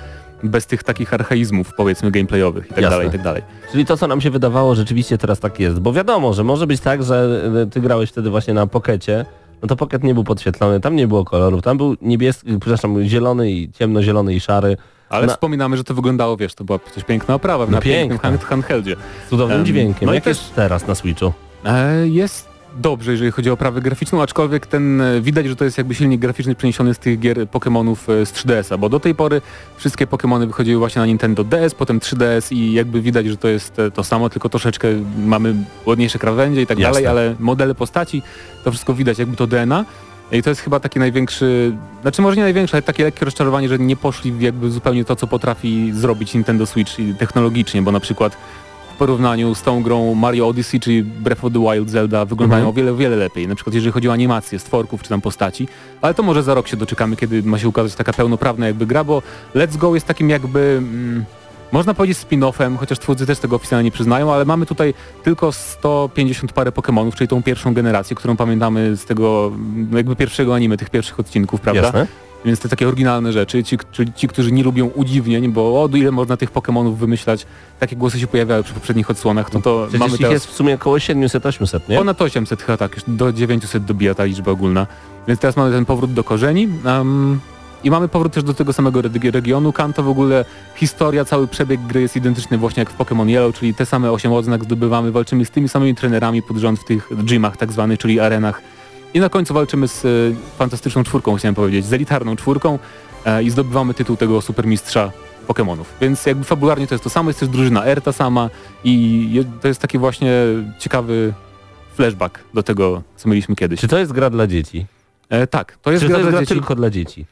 bez tych takich archaizmów, powiedzmy, gameplayowych i tak Jasne. dalej, i tak dalej. Czyli to, co nam się wydawało, rzeczywiście teraz tak jest. Bo wiadomo, że może być tak, że ty grałeś wtedy właśnie na Pokecie, no to Pocket nie był podświetlony, tam nie było kolorów, tam był niebieski, przepraszam, zielony i ciemnozielony i szary. Ale Na- wspominamy, że to wyglądało, wiesz, to była przecież piękna oprawa No na pięknym piękna. handheldzie. Z cudownym Em, dźwiękiem. no i Jak też- jest teraz na Switchu? E, jest dobrze, jeżeli chodzi o oprawę graficzną, aczkolwiek ten e, widać, że to jest jakby silnik graficzny przeniesiony z tych gier Pokémonów e, z 3DS-a, bo do tej pory wszystkie Pokémony wychodziły właśnie na Nintendo DS, potem 3DS i jakby widać, że to jest e, to samo, tylko troszeczkę mamy ładniejsze krawędzie i tak Jasne. dalej, ale modele postaci, to wszystko widać jakby to DNA. I to jest chyba taki największy, znaczy może nie największy, ale takie lekkie rozczarowanie, że nie poszli jakby zupełnie to, co potrafi zrobić Nintendo Switch technologicznie, bo na przykład w porównaniu z tą grą Mario Odyssey czy Breath of the Wild Zelda wyglądają Mhm. o wiele, wiele lepiej. Na przykład jeżeli chodzi o animację stworków czy tam postaci. Ale to może za rok się doczekamy, kiedy ma się ukazać taka pełnoprawna jakby gra, bo Let's Go jest takim jakby... Mm, można powiedzieć spin-offem, chociaż twórcy też tego oficjalnie nie przyznają, ale mamy tutaj tylko 150 parę Pokémonów, czyli tą pierwszą generację, którą pamiętamy z tego jakby pierwszego anime, tych pierwszych odcinków, prawda? Jasne. Więc te takie oryginalne rzeczy, ci, czyli ci, którzy nie lubią udziwnień, bo o ile można tych Pokémonów wymyślać, takie głosy się pojawiały przy poprzednich odsłonach, no to Przecież mamy ich teraz jest w sumie około 700-800, nie? ponad 800 chyba tak, już do 900 dobija ta liczba ogólna. Więc teraz mamy ten powrót do korzeni. em, i mamy powrót też do tego samego reg- regionu. Kanto w ogóle historia, cały przebieg gry jest identyczny właśnie jak w Pokémon Yellow, czyli te same 8 odznak zdobywamy, walczymy z tymi samymi trenerami pod rząd w tych gymach tak zwanych, czyli arenach. I na końcu walczymy z e, fantastyczną czwórką, chciałem powiedzieć, z elitarną czwórką e, i zdobywamy tytuł tego supermistrza Pokémonów. Więc jakby fabularnie to jest to samo, jest też drużyna R ta sama i to jest taki właśnie ciekawy flashback do tego, co mieliśmy kiedyś. Czy to jest gra dla dzieci? E, tak, to jest Czy gra to jest dla gra dzieci. tylko dla dzieci?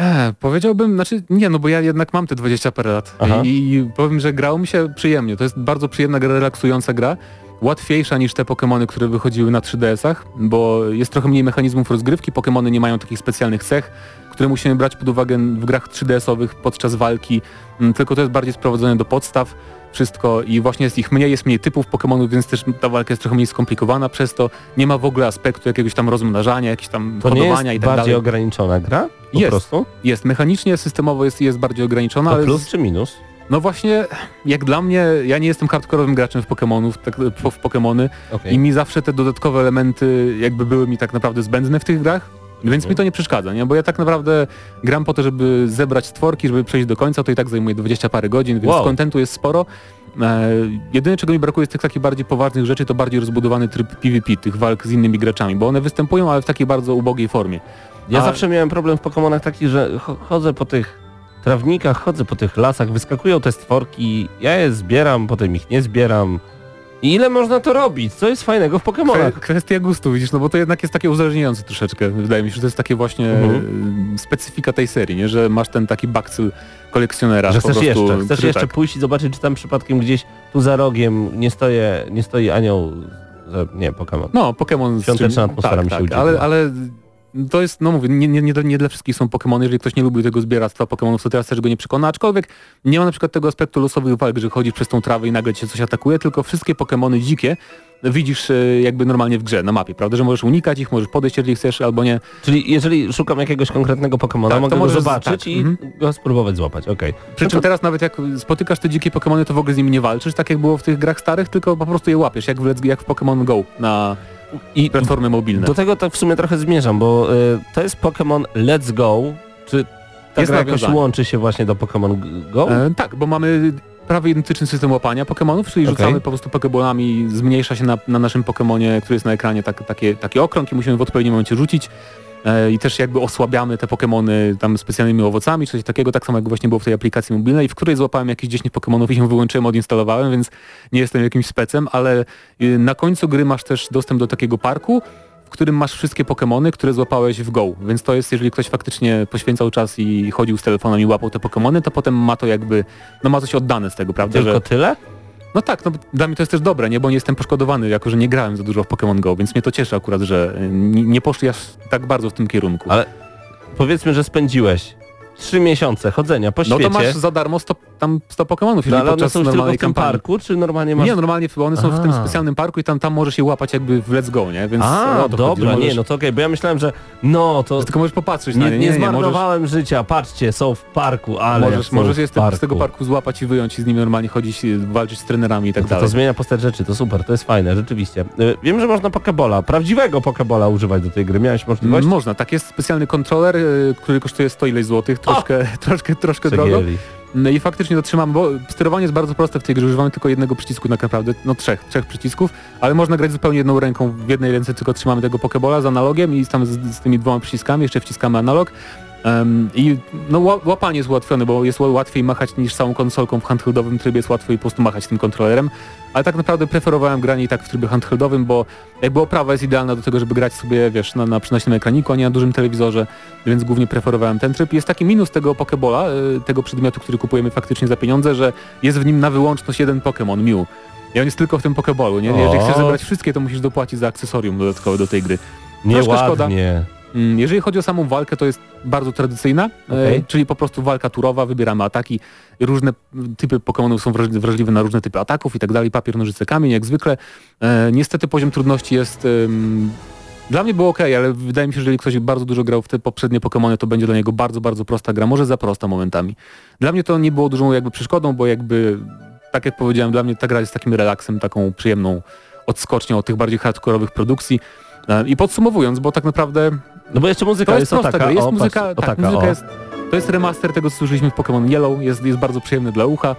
E, powiedziałbym, znaczy nie, no bo ja jednak mam te 20 parę lat. I, i powiem, że grało mi się przyjemnie. To jest bardzo przyjemna gra, relaksująca gra. Łatwiejsza niż te Pokémony, które wychodziły na 3DS-ach, bo jest trochę mniej mechanizmów rozgrywki. Pokémony nie mają takich specjalnych cech, które musimy brać pod uwagę w grach 3DS-owych podczas walki, Mm, tylko to jest bardziej sprowadzone do podstaw wszystko i właśnie jest ich mniej, jest mniej typów Pokémonów, więc też ta walka jest trochę mniej skomplikowana, przez to nie ma w ogóle aspektu jakiegoś tam rozmnażania, jakichś tam To hodowania jest i tak bardziej dalej. ograniczona gra? Po Jest. prostu? Jest, mechanicznie, systemowo jest, jest bardziej ograniczona, To ale plus czy minus? no właśnie, jak dla mnie, ja nie jestem hardkorowym graczem w Pokémonów, tak, w, Pokémony Okej. i mi zawsze te dodatkowe elementy jakby były mi tak naprawdę zbędne w tych grach, więc Mhm. mi to nie przeszkadza, nie? Bo ja tak naprawdę gram po to, żeby zebrać stworki, żeby przejść do końca, to i tak zajmuje 20 parę godzin, więc Wow. kontentu jest sporo. E, jedyne czego mi brakuje z tych takich bardziej poważnych rzeczy to bardziej rozbudowany tryb PvP, tych walk z innymi graczami, bo one występują, ale w takiej bardzo ubogiej formie. Ja A- zawsze miałem problem w Pokemonach taki, że cho- chodzę po tych trawnikach, chodzę po tych lasach, wyskakują te stworki, ja je zbieram, potem ich nie zbieram. I ile można to robić? Co jest fajnego w Pokemonach? Kwestia gustu, widzisz, no bo to jednak jest takie uzależniające troszeczkę. Wydaje mi się, że to jest takie właśnie Mhm. e, specyfika tej serii, nie? że masz ten taki bakcyl kolekcjonera. Że chcesz prostu, jeszcze, chcesz który jeszcze tak, pójść i zobaczyć, czy tam przypadkiem gdzieś tu za rogiem nie, stoję, nie stoi anioł, nie, Pokemon. No, Pokémon... z Świąteczna czym- atmosfera tak, mi się tak, ale, ale to jest, no mówię, nie, nie, nie, dla- nie dla wszystkich są Pokémony, jeżeli ktoś nie lubi tego zbieractwa Pokémonów, to teraz też go nie przekona, aczkolwiek nie ma na przykład tego aspektu losowych walk, że chodzisz przez tą trawę i nagle cię coś atakuje, tylko wszystkie Pokémony dzikie widzisz e, jakby normalnie w grze, na mapie, prawda, że możesz unikać ich, możesz podejść, jeżeli chcesz, albo nie. Czyli jeżeli szukam jakiegoś konkretnego Pokemona, Tak, to mogę go możesz- zobaczyć tak, i mhm. go spróbować złapać, okej. Przy No czym to- teraz nawet jak spotykasz te dzikie Pokémony, to w ogóle z nimi nie walczysz, tak jak było w tych grach starych, tylko po prostu je łapiesz, jak w, Let's, jak w Pokémon Go na I platformy mobilne. do tego tak w sumie trochę zmierzam, bo y, to jest Pokémon Let's Go, czy ta Jest gra jakoś łączy się właśnie do Pokémon Go? E, tak, bo mamy prawie identyczny system łapania Pokémonów, czyli Okej. rzucamy po prostu Pokeballami, zmniejsza się na, na naszym Pokémonie, który jest na ekranie tak, takie, taki okrąg i musimy w odpowiednim momencie rzucić. E, I też jakby osłabiamy te Pokémony tam specjalnymi owocami, czy coś takiego, tak samo jak właśnie było w tej aplikacji mobilnej, w której złapałem jakieś 10 Pokémonów i się wyłączyłem, odinstalowałem, więc nie jestem jakimś specem, ale y, na końcu gry masz też dostęp do takiego parku, w którym masz wszystkie Pokémony, które złapałeś w Go. Więc to jest, jeżeli ktoś faktycznie poświęcał czas i chodził z telefonem i łapał te Pokémony, to potem ma to jakby, no ma coś oddane z tego, prawda? Tylko Że, tyle? No tak, no dla mnie to jest też dobre, nie? Bo nie jestem poszkodowany, jako że nie grałem za dużo w Pokémon Go, więc mnie to cieszy akurat, że nie, nie poszli aż tak bardzo w tym kierunku. Ale Powiedzmy, że spędziłeś trzy miesiące chodzenia po no świecie. to masz za darmo 100, tam 100 Pokémonów, jeżeli no, ale one są już tylko w tym parku, czy normalnie masz... Nie, normalnie one są w tym A. specjalnym parku i tam, tam możesz je łapać jakby w Let's Go, nie? Więc A, chodzi, dobra, że możesz, nie, no to okej, bo ja myślałem, że no to że tylko możesz popatrzeć na nie, nie. nie, nie, możesz, zmarnowałem życia, patrzcie, są w parku, ale możesz, możesz je z, tego parku złapać i wyjąć i z nimi normalnie chodzić, y, walczyć z trenerami i tak No to, to dalej. zmienia postać rzeczy, to super, to jest fajne, rzeczywiście. Y, Wiem, że można Pokebola, prawdziwego Pokebola używać do tej gry. Miałeś możliwość? Można, tak jest specjalny kontroler, y, który kosztuje 100 ileś złotych, troszkę, troszkę, troszkę drogo. No i faktycznie dotrzymam, bo sterowanie jest bardzo proste w tej grze, używamy tylko jednego przycisku tak naprawdę, no trzech, trzech przycisków, ale można grać zupełnie jedną ręką, w jednej ręce tylko trzymamy tego Pokebola z analogiem i tam z, z tymi dwoma przyciskami. Jeszcze wciskamy analog. Em, I no, ła- łapanie jest ułatwione, bo jest ła- łatwiej machać niż całą konsolką w handheldowym trybie, jest łatwiej po prostu machać tym kontrolerem, ale tak naprawdę preferowałem granie i tak w trybie handheldowym, bo jakby oprawa jest idealna do tego, żeby grać sobie, wiesz, na, na przynośnym ekraniku, a nie na dużym telewizorze, więc głównie preferowałem ten tryb. Jest taki minus tego Pokebola, y, tego przedmiotu, który kupujemy faktycznie za pieniądze, że jest w nim na wyłączność jeden Pokémon, Mew. I on jest tylko w tym Pokebolu, nie? Jeżeli chcesz zebrać wszystkie, to musisz dopłacić za akcesorium dodatkowe do tej gry. Troszkę szkoda. Mm, Jeżeli chodzi o samą walkę, to jest bardzo tradycyjna, e, Okej. czyli po prostu walka turowa, wybieramy ataki, różne typy Pokémonów są wraż- wrażliwe na różne typy ataków i tak dalej, papier, nożyce, kamień, jak zwykle. E, niestety poziom trudności jest... dla mnie było ok, ale wydaje mi się, że jeżeli ktoś bardzo dużo grał w te poprzednie Pokémony, to będzie dla niego bardzo, bardzo prosta gra, może za prosta momentami. Dla mnie to nie było dużą jakby przeszkodą, bo jakby, tak jak powiedziałem, dla mnie ta gra jest takim relaksem, taką przyjemną odskocznią od tych bardziej hardkorowych produkcji. E, I podsumowując, bo tak naprawdę No bo jeszcze muzyka to jest, jest prosta taka. Jest o, muzyka, patrz, o, tak, taka, muzyka jest, to jest remaster tego, co słyszeliśmy w Pokémon Yellow, jest, jest bardzo przyjemny dla ucha.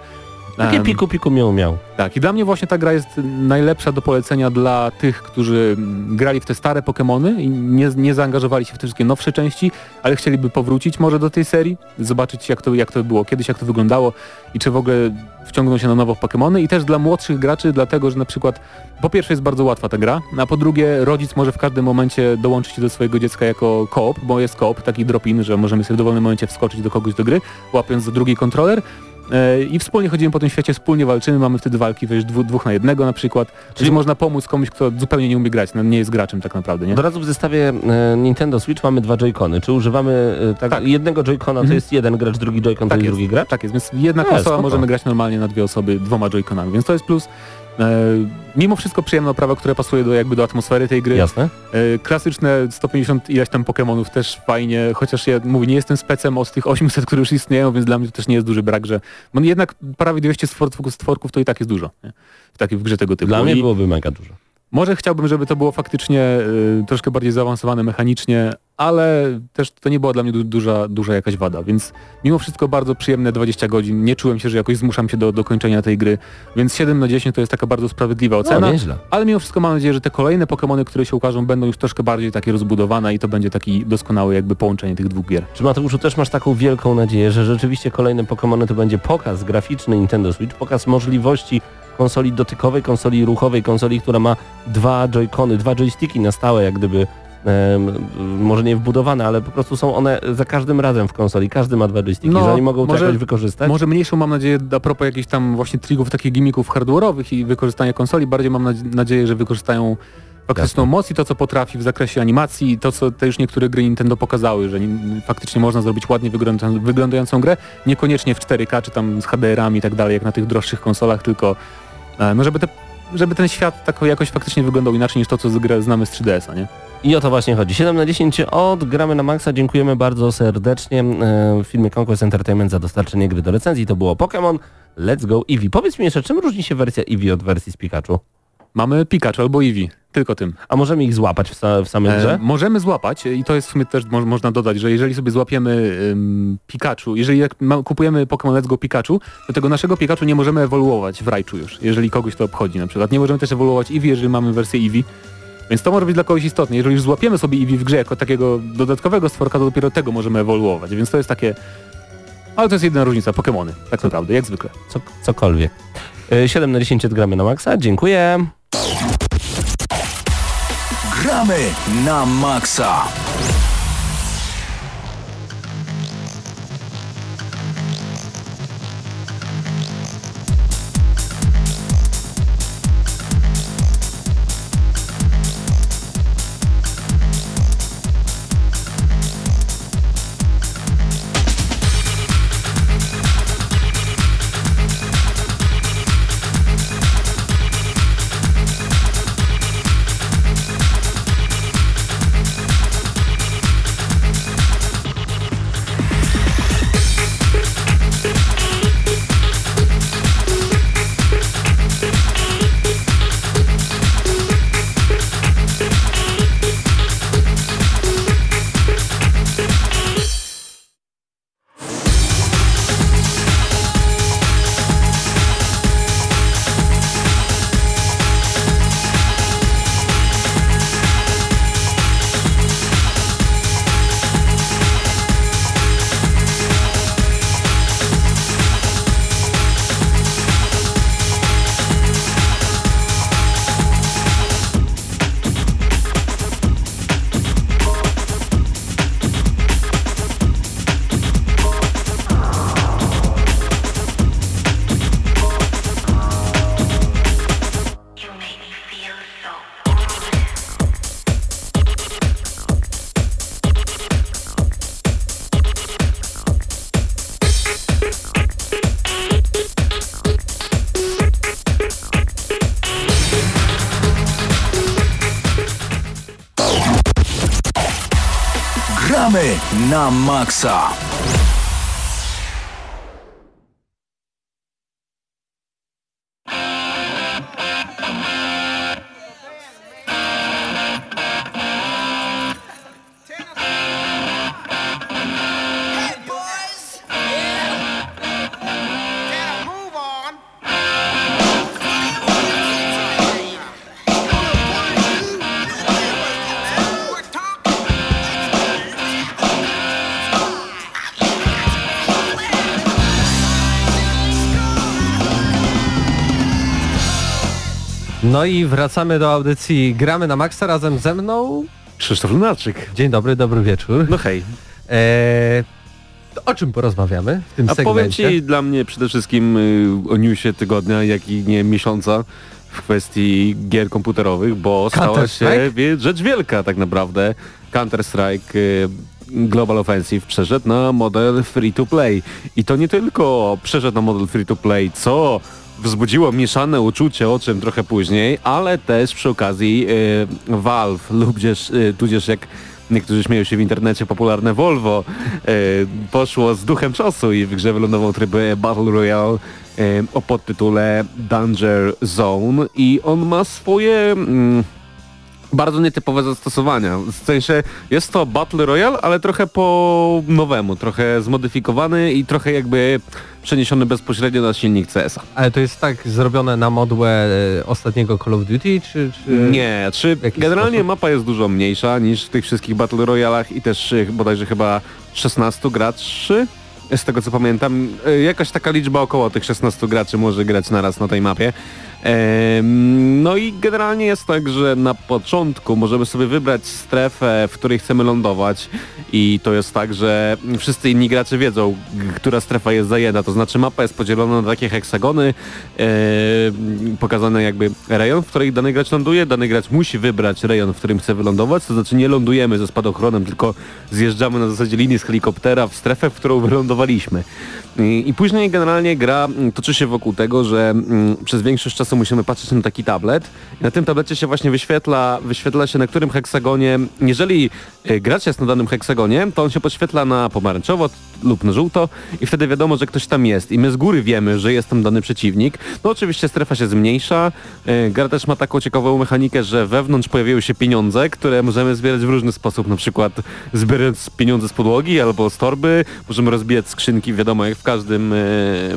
Takie Em, piku piku miał miał. tak, i dla mnie właśnie ta gra jest najlepsza do polecenia dla tych, którzy mm, grali w te stare Pokémony i nie, nie zaangażowali się w te wszystkie nowsze części, ale chcieliby powrócić może do tej serii, zobaczyć jak to, jak to było kiedyś, jak to wyglądało i czy w ogóle wciągną się na nowo w Pokémony i też dla młodszych graczy, dlatego, że na przykład po pierwsze jest bardzo łatwa ta gra, a po drugie rodzic może w każdym momencie dołączyć do swojego dziecka jako koop, bo jest koop, taki drop-in, że możemy sobie w dowolnym momencie wskoczyć do kogoś do gry, łapiąc za drugi kontroler i wspólnie chodzimy po tym świecie, wspólnie walczymy, mamy wtedy walki, wiesz, dwu, dwóch na jednego na przykład, czyli można pomóc komuś, kto zupełnie nie umie grać, no, nie jest graczem tak naprawdę, nie? Od razu w zestawie e, Nintendo Switch mamy dwa Joy-Cony. Czy używamy e, tak, Tak. jednego Joy-Cona to Mhm. jest jeden gracz, drugi Joy-Con to Tak jest jest. drugi gracz? Tak jest, więc jedna E, konsola spoko. możemy grać normalnie na dwie osoby dwoma joyconami, więc to jest plus. E, mimo wszystko przyjemna oprawa, która pasuje do jakby do atmosfery tej gry. Jasne. E, klasyczne 150 ileś tam Pokémonów też fajnie, chociaż ja mówię, nie jestem specem od tych 800, które już istnieją, więc dla mnie to też nie jest duży brak, że bo jednak prawie 200 stworków, stworków to i tak jest dużo, nie? W takiej w grze tego typu. Dla mnie byłoby mega dużo. Może chciałbym, żeby to było faktycznie y, troszkę bardziej zaawansowane mechanicznie, ale też to nie była dla mnie du duża, duża jakaś wada, więc mimo wszystko bardzo przyjemne 20 godzin. Nie czułem się, że jakoś zmuszam się do dokończenia tej gry, więc 7 na 10 to jest taka bardzo sprawiedliwa ocena. No. Ale mimo wszystko mam nadzieję, że te kolejne Pokémony, które się ukażą, będą już troszkę bardziej takie rozbudowane i to będzie taki doskonały jakby połączenie tych dwóch gier. Czy Mateuszu też masz taką wielką nadzieję, że rzeczywiście kolejne Pokémony to będzie pokaz graficzny Nintendo Switch, pokaz możliwości konsoli dotykowej, konsoli ruchowej, konsoli, która ma dwa joycony, dwa joysticki na stałe, jak gdyby może nie wbudowane, ale po prostu są one za każdym razem w konsoli. Każdy ma dwa joysticki, No, że oni mogą to może- jakoś wykorzystać. Może mniejszą mam nadzieję a propos jakichś tam właśnie trików, takich gimmików hardware'owych i wykorzystania konsoli, bardziej mam nadzie- nadzieję, że wykorzystają faktyczną moc i to, co potrafi w zakresie animacji i to, co te już niektóre gry Nintendo pokazały, że faktycznie można zrobić ładnie wyglądającą, grę, niekoniecznie w 4K czy tam z HDR-ami i tak dalej, jak na tych droższych konsolach, tylko no żeby, te, żeby ten świat tak jakoś faktycznie wyglądał inaczej niż to, co znamy z 3DS-a, nie? I o to właśnie chodzi. 7 na 10 od Gramy na Maxa. Dziękujemy bardzo serdecznie e, w filmie Conquest Entertainment za dostarczenie gry do recenzji. To było Pokémon Let's Go Eevee. Powiedz mi jeszcze, czym różni się wersja Eevee od wersji z Pikachu? Mamy Pikachu albo Eevee, tylko tym. A możemy ich złapać w, sa w samej grze? E, możemy złapać i to jest w sumie też mo można dodać, że jeżeli sobie złapiemy ym, Pikachu, jeżeli jak kupujemy Pokémon Let's Go Pikachu, to tego naszego Pikachu nie możemy ewoluować w Raichu już, jeżeli kogoś to obchodzi na przykład. Nie możemy też ewoluować Eevee, jeżeli mamy wersję Eevee. Więc to może być dla kogoś istotne. Jeżeli już złapiemy sobie Eevee w grze jako takiego dodatkowego stworka, to dopiero tego możemy ewoluować. Więc to jest takie... Ale to jest jedyna różnica. Pokémony, tak naprawdę, jak zwykle. Co, cokolwiek. E, 7 na 10 od Gramy na Maxa. Dziękuję. Gramy na maksa. Na No i wracamy do audycji Gramy na Maxa razem ze mną. Krzysztof Lunarczyk. Dzień dobry, dobry wieczór. No hej. Eee, to o czym porozmawiamy w tym A powiem segmencie? ci dla mnie przede wszystkim y, o newsie tygodnia, jak i nie miesiąca w kwestii gier komputerowych, bo stała się wie, rzecz wielka tak naprawdę. Counter-Strike y, Global Offensive przeszedł na model free to play. I to nie tylko przeszedł na model free to play, co wzbudziło mieszane uczucie, o czym trochę później, ale też przy okazji e, Valve lub gdzieś, e, tudzież jak niektórzy śmieją się w internecie, popularne Volvo e, poszło z duchem czasu i w grze wylądował tryb Battle Royale e, o podtytule Danger Zone i on ma swoje... Mm, bardzo nietypowe zastosowania. W sensie jest to Battle Royale, ale trochę po nowemu, trochę zmodyfikowany i trochę jakby przeniesiony bezpośrednio na silnik CS-a. Ale to jest tak zrobione na modłę e, ostatniego Call of Duty, czy... czy... Nie, czy generalnie sposób? mapa jest dużo mniejsza niż w tych wszystkich Battle Royalach i też e, bodajże chyba 16 graczy? Z tego co pamiętam, E, jakaś taka liczba około tych 16 graczy może grać naraz na tej mapie. No i generalnie jest tak, że na początku możemy sobie wybrać strefę, w której chcemy lądować. I to jest tak, że wszyscy inni gracze wiedzą, która strefa jest zajęta, to znaczy mapa jest podzielona na takie heksagony, pokazane jakby rejon, w którym dany gracz ląduje, dany gracz musi wybrać rejon, w którym chce wylądować, to znaczy nie lądujemy ze spadochronem, tylko zjeżdżamy na zasadzie linii z helikoptera w strefę, w którą wylądowaliśmy. I, i później generalnie gra mm, toczy się wokół tego, że mm, przez większość czasu musimy patrzeć na taki tablet. Na tym tablecie się właśnie wyświetla, wyświetla się na którym heksagonie, jeżeli e, gracz jest na danym heksagonie, to on się podświetla na pomarańczowo lub na żółto i wtedy wiadomo, że ktoś tam jest. I my z góry wiemy, że jest tam dany przeciwnik. No oczywiście strefa się zmniejsza. E, Gra też ma taką ciekawą mechanikę, że wewnątrz pojawiają się pieniądze, które możemy zbierać w różny sposób, na przykład zbierając pieniądze z podłogi albo z torby, możemy rozbijać skrzynki, wiadomo, jak w każdym e,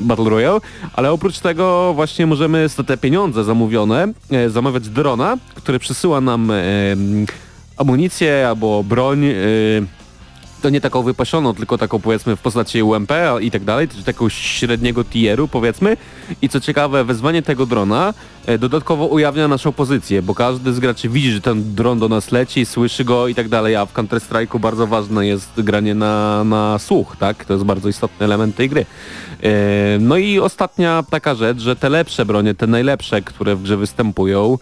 Battle Royale, ale oprócz tego właśnie możemy te pieniądze zamówione e, zamawiać drona, który przysyła nam e, amunicję albo broń e, to nie taką wypasioną, tylko taką powiedzmy w postaci UMP i tak dalej, czyli taką średniego tieru powiedzmy. I co ciekawe, wezwanie tego drona dodatkowo ujawnia naszą pozycję, bo każdy z graczy widzi, że ten dron do nas leci, słyszy go i tak dalej, a w Counter Strike'u bardzo ważne jest granie na, na słuch, tak? To jest bardzo istotny element tej gry. E, No i ostatnia taka rzecz, że te lepsze bronie, te najlepsze, które w grze występują,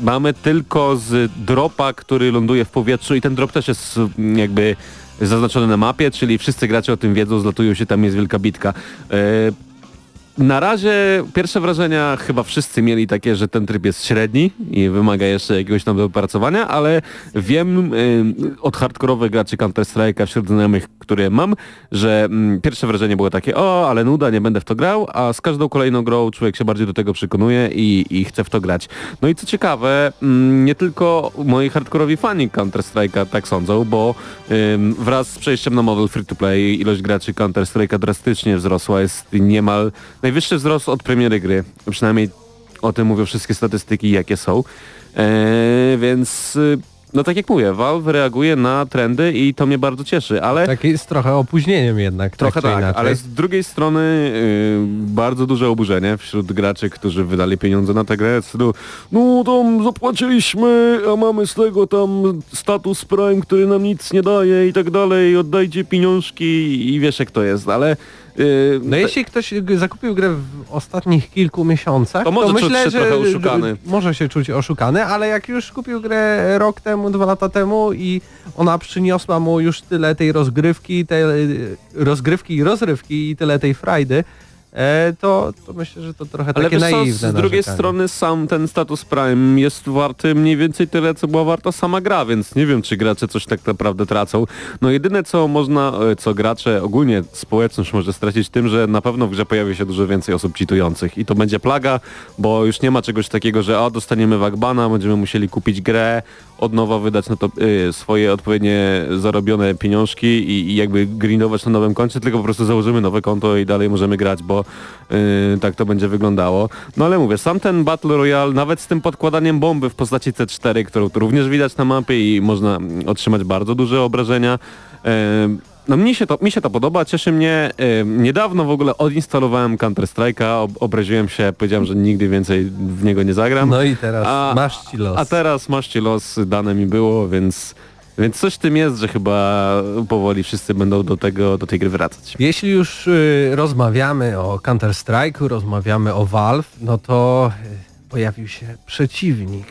mamy tylko z dropa, który ląduje w powietrzu i ten drop też jest mm, jakby zaznaczony na mapie, czyli wszyscy gracze o tym wiedzą, zlatują się, tam jest wielka bitka. Na razie pierwsze wrażenia chyba wszyscy mieli takie, że ten tryb jest średni i wymaga jeszcze jakiegoś tam dopracowania, ale wiem y, od hardkorowych graczy Counter-Strike'a wśród znajomych, które mam, że mm, pierwsze wrażenie było takie, o, ale nuda, nie będę w to grał, a z każdą kolejną grą człowiek się bardziej do tego przekonuje i, i chce w to grać. No i co ciekawe, mm, nie tylko moi hardkorowi fani Counter-Strike'a tak sądzą, bo wraz z przejściem na model free-to-play ilość graczy Counter-Strike'a drastycznie wzrosła, jest niemal najwyższy wzrost od premiery gry, przynajmniej o tym mówią wszystkie statystyki, jakie są. Eee, więc y, no tak jak mówię, Valve reaguje na trendy i to mnie bardzo cieszy, ale Taki z trochę opóźnieniem jednak. Trochę tak, czy tak, inaczej. ale z drugiej strony y, bardzo duże oburzenie wśród graczy, którzy wydali pieniądze na tę grę. stylu, No tam zapłaciliśmy, a mamy z tego tam status Prime, który nam nic nie daje i tak dalej, oddajcie pieniążki i wiesz jak to jest, ale... No jeśli ktoś zakupił grę w ostatnich kilku miesiącach, To może czuć myślę, się że trochę oszukany. może się czuć oszukany, ale jak już kupił grę rok temu, dwa lata temu i ona przyniosła mu już tyle tej rozgrywki, tej rozgrywki i rozrywki i tyle tej frajdy, e, to, to myślę, że to trochę Ale takie wiesz naiwne z drugiej narzekanie. strony sam ten status Prime jest warty mniej więcej tyle, co była warta sama gra, więc nie wiem, czy gracze coś tak naprawdę tracą. No jedyne, co można, e, co gracze, ogólnie społeczność może stracić tym, że na pewno w grze pojawi się dużo więcej osób cheatujących i to będzie plaga, bo już nie ma czegoś takiego, że o, dostaniemy wagbana, będziemy musieli kupić grę, od nowa wydać na to y, swoje odpowiednie zarobione pieniążki i, i jakby grindować na nowym koncie, tylko po prostu założymy nowe konto i dalej możemy grać, bo y, tak to będzie wyglądało. No ale mówię, sam ten Battle Royale, nawet z tym podkładaniem bomby w postaci C4, którą tu również widać na mapie i można otrzymać bardzo duże obrażenia, y, no mi się, to, mi się to podoba, cieszy mnie. Y, niedawno w ogóle odinstalowałem Counter-Strike'a, ob obraziłem się, powiedziałem, że nigdy więcej w niego nie zagram. No i teraz A- masz ci los. A teraz masz ci los, dane mi było, więc, więc coś w tym jest, że chyba powoli wszyscy będą do tego, do tej gry wracać. Jeśli już y, rozmawiamy o Counter-Strike'u, rozmawiamy o Valve, no to y, pojawił się przeciwnik.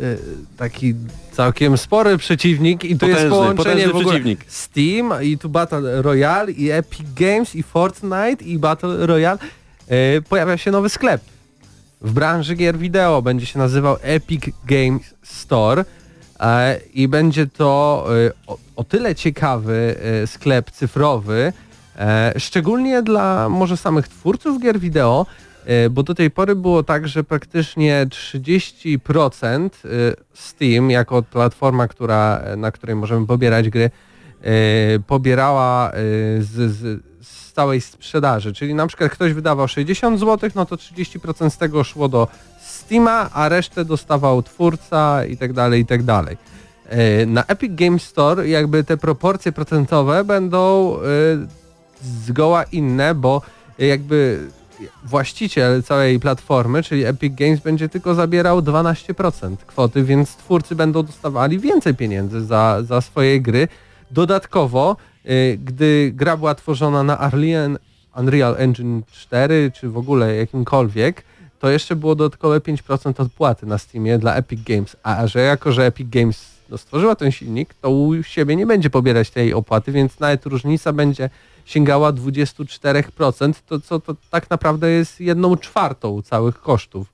Y, taki całkiem spory przeciwnik i to jest połączenie w ogóle przeciwnik. Steam i tu Battle Royale i Epic Games i Fortnite i Battle Royale. e, pojawia się nowy sklep w branży gier wideo. Będzie się nazywał Epic Games Store i będzie to e, o, tyle ciekawy e, sklep cyfrowy, e, szczególnie dla może samych twórców gier wideo, e, bo do tej pory było tak, że praktycznie 30% e, Steam jako platforma, która, na której możemy pobierać gry, e, pobierała e, z, z, z całej sprzedaży. Czyli na przykład ktoś wydawał 60 zł, no to 30% z tego szło do Steama, a resztę dostawał twórca i tak dalej, i tak dalej. E, Na Epic Games Store jakby te proporcje procentowe będą e, zgoła inne, bo jakby właściciel całej platformy, czyli Epic Games będzie tylko zabierał 12% kwoty, więc twórcy będą dostawali więcej pieniędzy za, za swoje gry. Dodatkowo, y, gdy gra była tworzona na Unreal, Unreal Engine 4, czy w ogóle jakimkolwiek, to jeszcze było dodatkowe 5% odpłaty na Steamie dla Epic Games, a że jako, że Epic Games no, stworzyła ten silnik, to u siebie nie będzie pobierać tej opłaty, więc nawet różnica będzie sięgała 24%, to co to tak naprawdę jest jedną czwartą całych kosztów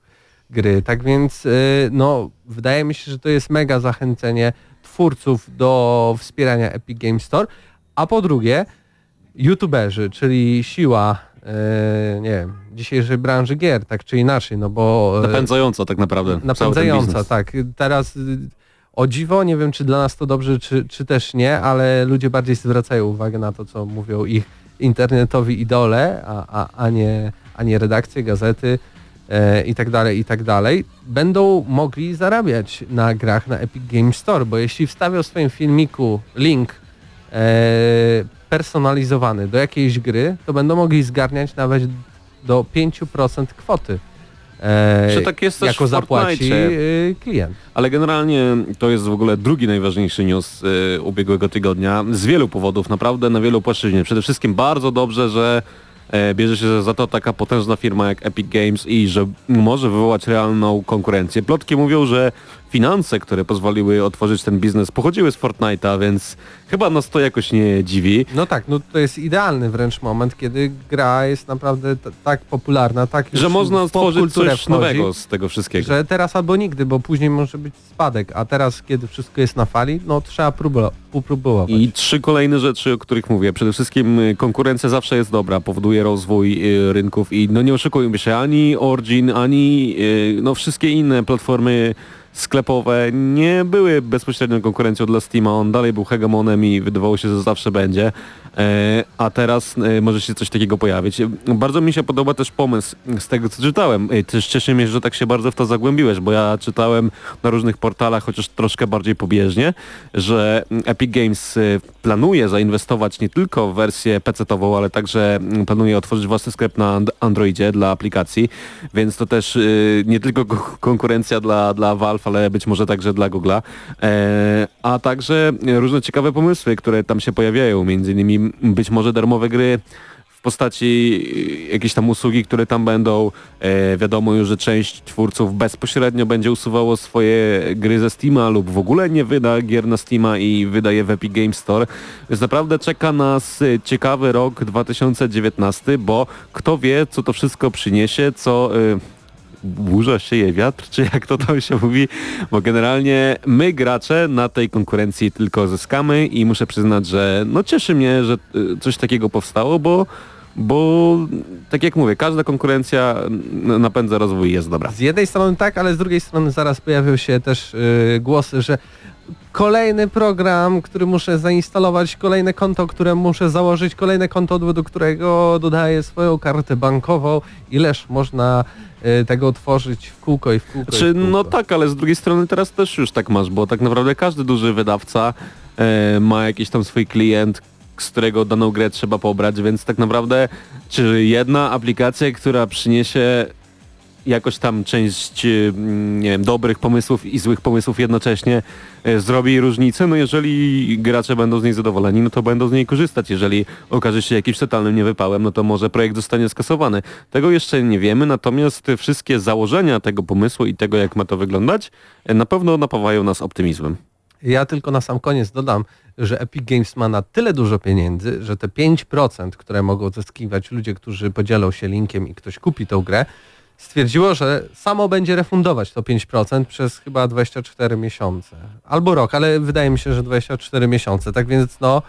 gry. Tak więc y, no, wydaje mi się, że to jest mega zachęcenie twórców do wspierania Epic Games Store, a po drugie youtuberzy, czyli siła nie wiem, dzisiejszej branży gier, tak czy inaczej, no bo... y, Napędzająca tak naprawdę. Napędzająca, tak. Teraz y, o dziwo, nie wiem czy dla nas to dobrze, czy, czy też nie, ale ludzie bardziej zwracają uwagę na to, co mówią ich internetowi idole, a, a, a, nie, a nie redakcje, gazety e, i tak dalej, i tak dalej, będą mogli zarabiać na grach na Epic Games Store, bo jeśli wstawią w swoim filmiku link e, personalizowany do jakiejś gry, to będą mogli zgarniać nawet do 5% kwoty. E, tak jest też jako zapłaci y, klient. Ale generalnie to jest w ogóle drugi najważniejszy news y, ubiegłego tygodnia. Z wielu powodów, naprawdę na wielu płaszczyźnie. Przede wszystkim bardzo dobrze, że e, bierze się za to taka potężna firma jak Epic Games i że może wywołać realną konkurencję. Plotki mówią, że finanse, które pozwoliły otworzyć ten biznes pochodziły z Fortnite'a, więc chyba nas to jakoś nie dziwi. No tak, no to jest idealny wręcz moment, kiedy gra jest naprawdę tak popularna, tak Że można stworzyć coś wchodzi, nowego z tego wszystkiego. Że teraz albo nigdy, bo później może być spadek, a teraz kiedy wszystko jest na fali, no trzeba próbo- popróbować. I trzy kolejne rzeczy, o których mówię. Przede wszystkim y, konkurencja zawsze jest dobra, powoduje rozwój y, rynków i no nie oszukujmy się, ani Origin, ani y, no wszystkie inne platformy sklepowe nie były bezpośrednią konkurencją dla Steama, on dalej był hegemonem i wydawało się, że zawsze będzie, a teraz e, może się coś takiego pojawić. Bardzo mi się podoba też pomysł z tego, co czytałem. E, Też cieszę mnie, że tak się bardzo w to zagłębiłeś, bo ja czytałem na różnych portalach, chociaż troszkę bardziej pobieżnie, że Epic Games planuje zainwestować nie tylko w wersję PC-ową, ale także mm, planuje otworzyć własny sklep na And- Androidzie dla aplikacji, więc to też nie tylko ko- konkurencja dla, dla Valve, ale być może także dla Google'a, e, a także różne ciekawe pomysły, które tam się pojawiają, między innymi być może darmowe gry w postaci y, jakiejś tam usługi, które tam będą. E, wiadomo już, że część twórców bezpośrednio będzie usuwało swoje gry ze Steama lub w ogóle nie wyda gier na Steama i wydaje w Epic Games Store. Więc naprawdę czeka nas y, ciekawy rok 2019, bo kto wie, co to wszystko przyniesie, co... Y, burza sieje wiatr, czy jak to tam się mówi, bo generalnie my gracze na tej konkurencji tylko zyskamy i muszę przyznać, że no cieszy mnie, że y, coś takiego powstało, bo bo tak jak mówię, każda konkurencja napędza rozwój jest dobra. Z jednej strony tak, ale z drugiej strony zaraz pojawią się też y, głosy, że kolejny program, który muszę zainstalować, kolejne konto, które muszę założyć, kolejne konto, do którego dodaję swoją kartę bankową. Ileż można y, tego otworzyć w kółko i w kółko. Czy w kółko. no tak, ale z drugiej strony teraz też już tak masz, bo tak naprawdę każdy duży wydawca e, ma jakiś tam swój klient, z którego daną grę trzeba pobrać, więc tak naprawdę czy jedna aplikacja, która przyniesie jakoś tam część mm, nie wiem, dobrych pomysłów i złych pomysłów jednocześnie e, zrobi różnicę, no jeżeli gracze będą z niej zadowoleni, no to będą z niej korzystać. Jeżeli okaże się jakimś totalnym niewypałem, no to może projekt zostanie skasowany. Tego jeszcze nie wiemy, natomiast wszystkie założenia tego pomysłu i tego, jak ma to wyglądać, e, na pewno napawają nas optymizmem. Ja tylko na sam koniec dodam, że Epic Games ma na tyle dużo pieniędzy, że te 5%, które mogą zyskiwać ludzie, którzy podzielą się linkiem i ktoś kupi tą grę, stwierdziło, że samo będzie refundować to 5% przez chyba 24 miesiące. Albo rok, ale wydaje mi się, że 24 miesiące. Tak więc no,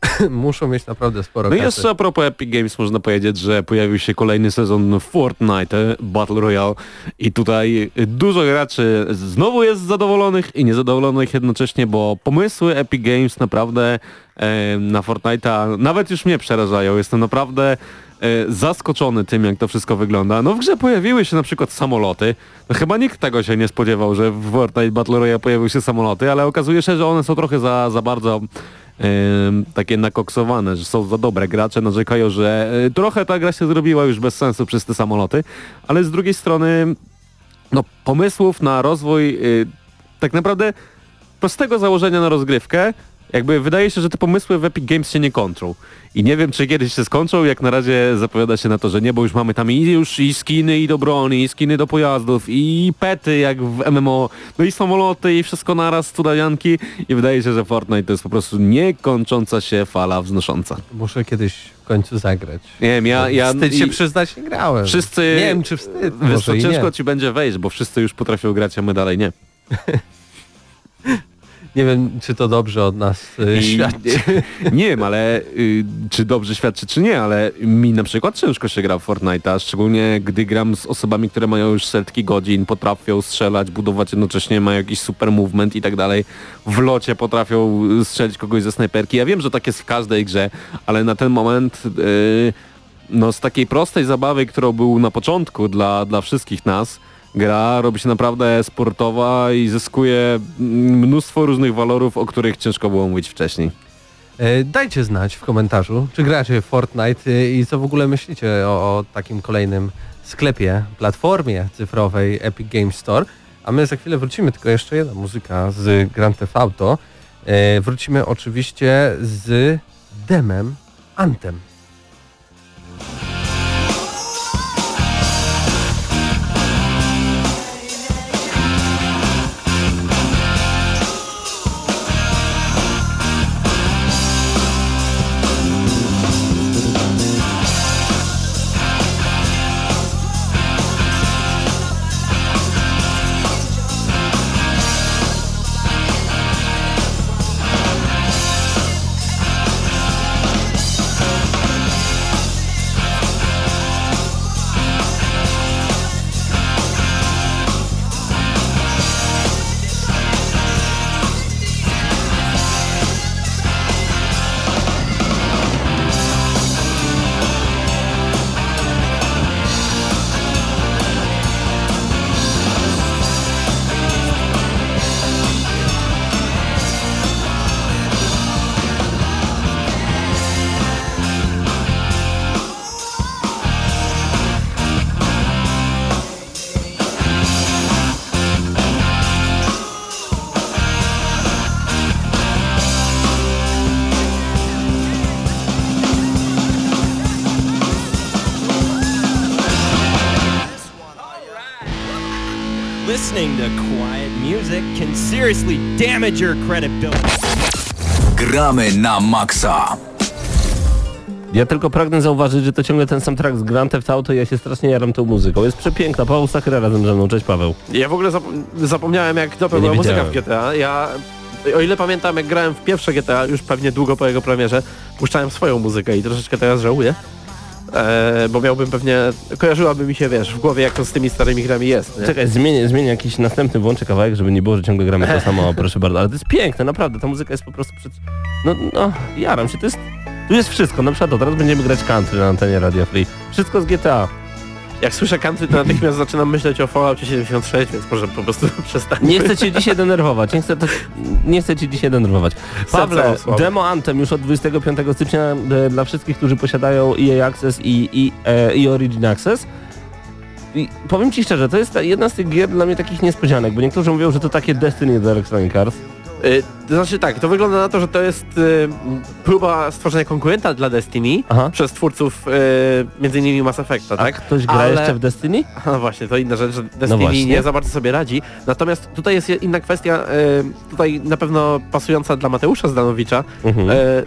muszą mieć naprawdę sporo No i jeszcze a propos Epic Games można powiedzieć, że pojawił się kolejny sezon Fortnite Battle Royale i tutaj dużo graczy znowu jest zadowolonych i niezadowolonych jednocześnie, bo pomysły Epic Games naprawdę e, na Fortnite'a nawet już mnie przerażają. Jestem naprawdę zaskoczony tym, jak to wszystko wygląda. No w grze pojawiły się na przykład samoloty. No chyba nikt tego się nie spodziewał, że w Fortnite Battle Royale pojawiły się samoloty, ale okazuje się, że one są trochę za, za bardzo em, takie nakoksowane, że są za dobre. Gracze narzekają, że e, trochę ta gra się zrobiła już bez sensu przez te samoloty, ale z drugiej strony no, pomysłów na rozwój y, tak naprawdę prostego założenia na rozgrywkę, jakby wydaje się, że te pomysły w Epic Games się nie kończą. I nie wiem, czy kiedyś się skończą, jak na razie zapowiada się na to, że nie, bo już mamy tam i już i skiny i do broni, i skiny do pojazdów, i pety jak w MMO, no i samoloty i wszystko naraz, cudawianki i wydaje się, że Fortnite to jest po prostu niekończąca się fala wznosząca. Muszę kiedyś w końcu zagrać. Nie wiem, ja... ja Wstyd się przyznać, nie grałem. Wszyscy... Nie wiem, czy wstyd. Wiesz ciężko nie. ci będzie wejść, bo wszyscy już potrafią grać, a my dalej nie. nie wiem, czy to dobrze od nas y, świadczy. Nie wiem, ale y, czy dobrze świadczy, czy nie, ale mi na przykład ciężko się gra w Fortnite'a, szczególnie gdy gram z osobami, które mają już setki godzin, potrafią strzelać, budować jednocześnie, mają jakiś super movement i tak dalej. W locie potrafią strzelić kogoś ze snajperki. Ja wiem, że tak jest w każdej grze, ale na ten moment y, no z takiej prostej zabawy, którą był na początku dla, dla wszystkich nas, gra robi się naprawdę sportowa i zyskuje mnóstwo różnych walorów, o których ciężko było mówić wcześniej. E, Dajcie znać w komentarzu, czy gracie w Fortnite y, i co w ogóle myślicie o, o takim kolejnym sklepie, platformie cyfrowej Epic Games Store. A my za chwilę wrócimy, tylko jeszcze jedna muzyka z Grand Theft Auto. E, Wrócimy oczywiście z demem Anthem. Seriously damage your credibility. Gramy na maksa. Ja tylko pragnę zauważyć, że to ciągle ten sam track z Grand Theft Auto i ja się strasznie jaram tą muzyką. Jest przepiękna. Paweł Sachra razem ze mną. Cześć Paweł. Ja w ogóle zapom- zapomniałem jak dobra Ja była muzyka w. GTA. Ja, o ile pamiętam jak grałem w pierwsze GTA, już pewnie długo po jego premierze, puszczałem swoją muzykę i troszeczkę teraz żałuję. E, bo miałbym pewnie, kojarzyłaby mi się, wiesz, w głowie jak to z tymi starymi grami jest. Nie? Czekaj, zmienię, zmienię jakiś następny, włączę kawałek, żeby nie było, że ciągle gramy to samo, proszę bardzo. Ale to jest piękne, naprawdę. Ta muzyka jest po prostu przed... No, no, jaram się. To jest... Tu jest wszystko. Na przykład to, teraz będziemy grać country na antenie Radio Free. Wszystko z GTA. Jak słyszę country, to natychmiast zaczynam myśleć o Falloutie 76, więc może po prostu przestańmy. Nie chcę cię dzisiaj denerwować. Nie chcę, to, nie chcę cię dzisiaj denerwować. Pawle, demo Anthem już od 25 stycznia e, dla wszystkich, którzy posiadają EA Access i, i, e, i Origin Access. I powiem ci szczerze, to jest jedna z tych gier dla mnie takich niespodzianek, bo niektórzy mówią, że to takie Destiny do Electronic Arts. Y, To znaczy tak, to wygląda na to, że to jest y, próba stworzenia konkurenta dla Destiny Aha. przez twórców y, między innymi Mass Effecta, A tak? ktoś gra Ale- jeszcze w Destiny? No właśnie, to inna rzecz, że Destiny właśnie. nie za bardzo sobie radzi. Natomiast tutaj jest inna kwestia, y, tutaj na pewno pasująca dla Mateusza Zdanowicza. Mhm. Y,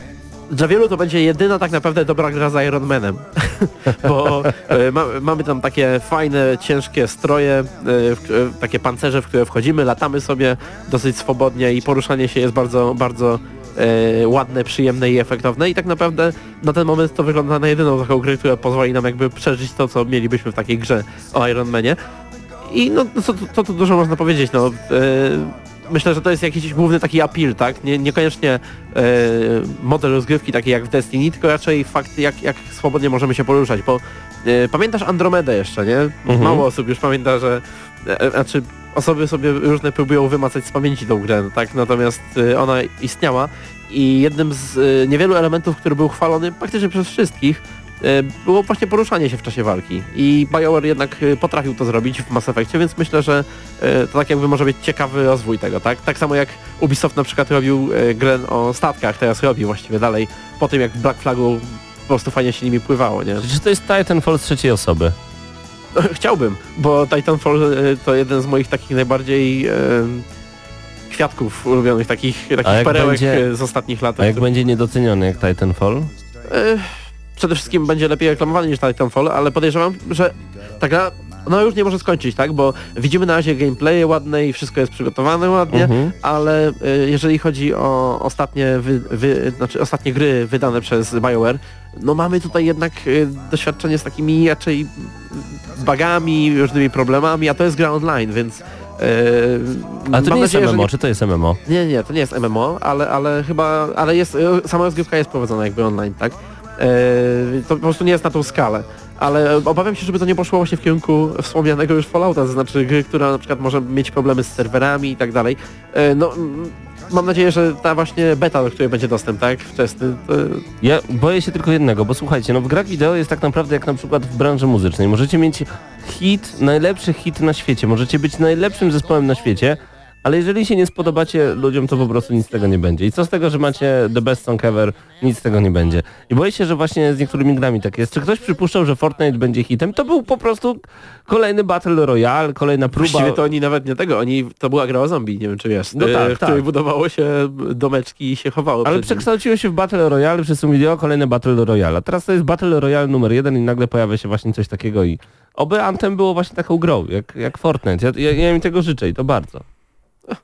dla wielu to będzie jedyna tak naprawdę dobra gra z Iron Manem, bo y, ma, mamy tam takie fajne, ciężkie stroje, w, y, takie pancerze, w które wchodzimy, latamy sobie dosyć swobodnie i poruszanie się jest bardzo, bardzo e, ładne, przyjemne i efektowne i tak naprawdę na ten moment to wygląda na jedyną taką grę, która pozwoli nam jakby przeżyć to, co mielibyśmy w takiej grze o Iron Manie. I no no co, tu- dużo można powiedzieć, no e, myślę, że to jest jakiś główny taki appeal, tak? Nie, niekoniecznie e, model rozgrywki taki jak w Destiny, tylko raczej fakt jak, jak swobodnie możemy się poruszać, bo e, pamiętasz Andromedę jeszcze, nie? Mhm. Mało osób już pamięta, że e, znaczy osoby sobie różne próbują wymacać z pamięci tą grę, no tak? Natomiast e, ona istniała i jednym z e, niewielu elementów, który był chwalony praktycznie przez wszystkich, e, było właśnie poruszanie się w czasie walki. I BioWare jednak e, potrafił to zrobić w Mass Effectie, więc myślę, że e, to tak jakby może być ciekawy rozwój tego, tak? Tak samo jak Ubisoft na przykład robił e, grę o statkach, teraz robi właściwie dalej, po tym jak w Black Flagu po prostu fajnie się nimi pływało, nie? Czy to jest Titanfall z trzeciej osoby? Chciałbym, bo Titanfall e, to jeden z moich takich najbardziej e, kwiatków ulubionych, takich, takich perełek będzie- e, z ostatnich lat. A jak będzie niedoceniony jak Titanfall? E, przede wszystkim będzie lepiej reklamowany niż Titanfall, ale podejrzewam, że ta gra ona już nie może skończyć, tak? Bo widzimy na razie gameplaye ładne i wszystko jest przygotowane ładnie, Mhm. ale e, jeżeli chodzi o ostatnie, wy, wy, znaczy ostatnie gry wydane przez BioWare, no mamy tutaj jednak e, doświadczenie z takimi raczej bugami, różnymi problemami, a to jest gra online, więc e, Ale to nie jest nadzieję, że MMO, nie- czy to jest MMO? nie, nie, to nie jest MMO, ale, ale chyba, ale jest, e, sama rozgrywka jest prowadzona jakby online, tak? E, to po prostu nie jest na tą skalę. Ale obawiam się, żeby to nie poszło właśnie w kierunku wspomnianego już Fallouta, to znaczy gry, która na przykład może mieć problemy z serwerami i tak dalej. E, no, mam nadzieję, że ta właśnie beta, do której będzie dostęp, tak? Wczesny, to, Ja boję się tylko jednego, bo słuchajcie, no w grach wideo jest tak naprawdę jak na przykład w branży muzycznej. Możecie mieć hit, najlepszy hit na świecie, możecie być najlepszym zespołem na świecie, ale jeżeli się nie spodobacie ludziom, to po prostu nic z tego nie będzie. I co z tego, że macie the best song ever, nic z tego nie będzie. I boję się, że właśnie z niektórymi grami tak jest. Czy ktoś przypuszczał, że Fortnite będzie hitem? To był po prostu kolejny Battle Royale, kolejna próba... Właściwie to oni nawet nie tego, oni, to była gra o zombie, nie wiem czy wiesz, No e, tak, w której tak. budowało się domeczki i się chowało. Ale przekształciło się w Battle Royale, wszyscy mówili o kolejne Battle Royale. A teraz to jest Battle Royale numer jeden i nagle pojawia się właśnie coś takiego i oby Anthem było właśnie taką grą, jak, jak Fortnite. Ja, ja, ja im tego życzę i to bardzo.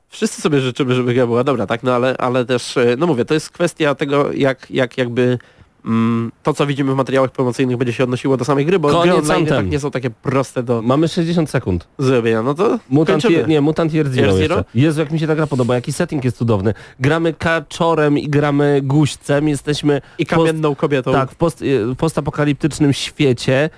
Wszyscy sobie życzymy, żeby gra była dobra, tak? No ale, ale też, e, no mówię, to jest kwestia tego, jak, jak jakby mm, to, co widzimy w materiałach promocyjnych będzie się odnosiło do samej gry, bo gry online tak nie są takie proste do Mamy 60 sekund. zrobienia. No to Mutant, je, nie, Mutant Year Zero, Year. Zero? Jezu, jak mi się ta gra podoba, jaki setting jest cudowny. Gramy kaczorem i gramy guźcem, jesteśmy I kamienną kobietą. tak, w, post, w postapokaliptycznym świecie.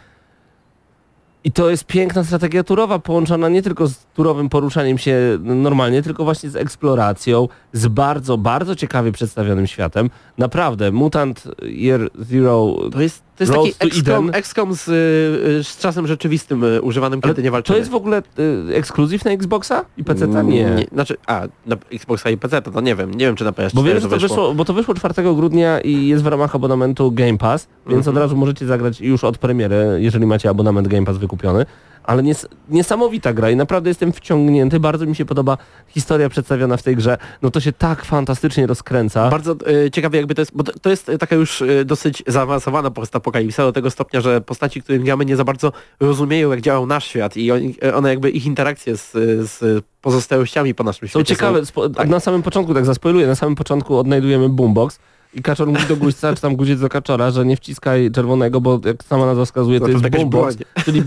I to jest piękna strategia turowa, połączona nie tylko z turowym poruszaniem się normalnie, tylko właśnie z eksploracją, z bardzo, bardzo ciekawie przedstawionym światem. Naprawdę, Mutant Year Zero To jest, to jest Road taki to XCOM. XCOM z, y, z czasem rzeczywistym y, używanym, Ale kiedy nie walczymy. To jest w ogóle y, ekskluzyw na Xboxa i PC? Mm, Nie. Znaczy, a, na Xboxa i PC to, to nie wiem, nie wiem czy na PS4 Bo wiem, że to wyszło. wyszło, bo to wyszło 4 grudnia i jest w ramach abonamentu Game Pass, więc Mhm. od razu możecie zagrać już od premiery, jeżeli macie abonament Game Pass wykupiony. Ale nies niesamowita gra i naprawdę jestem wciągnięty, bardzo mi się podoba historia przedstawiona w tej grze. No to się tak fantastycznie rozkręca. Bardzo y, ciekawe jakby to jest, bo to, to jest taka już y, dosyć zaawansowana postapokalipsa do tego stopnia, że postaci, którymi gramy nie za bardzo rozumieją jak działał nasz świat i oni, y, one jakby ich interakcje z, z pozostałościami po naszym Są świecie ciekawe, spo, tak. na samym początku, tak zaspoiluję, na samym początku odnajdujemy boombox i kaczor mówi do guźca, czy tam guziec do kaczora, że nie wciskaj czerwonego, bo jak sama nazwa wskazuje, to No to jest boombox, czyli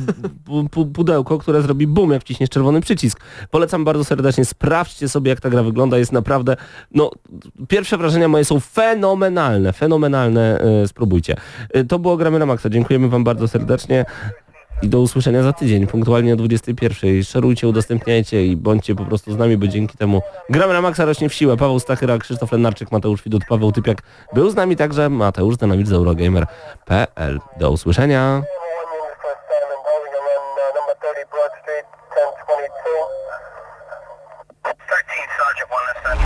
pu- pu- pudełko, które zrobi boom, jak wciśniesz czerwony przycisk. Polecam bardzo serdecznie, sprawdźcie sobie, jak ta gra wygląda, jest naprawdę, no, pierwsze wrażenia moje są fenomenalne, fenomenalne, e, spróbujcie. E, to było Gramy na Maxa, dziękujemy Wam bardzo serdecznie. I do usłyszenia za tydzień, punktualnie o 21. Szerujcie, udostępniajcie i bądźcie po prostu z nami, bo dzięki temu gramy na maksa rośnie w siłę. Paweł Stachyra, Krzysztof Lenarczyk, Mateusz Widut, Paweł Typiak. Był z nami także Mateusz Zdanowicz z Eurogamer.pl. Do usłyszenia.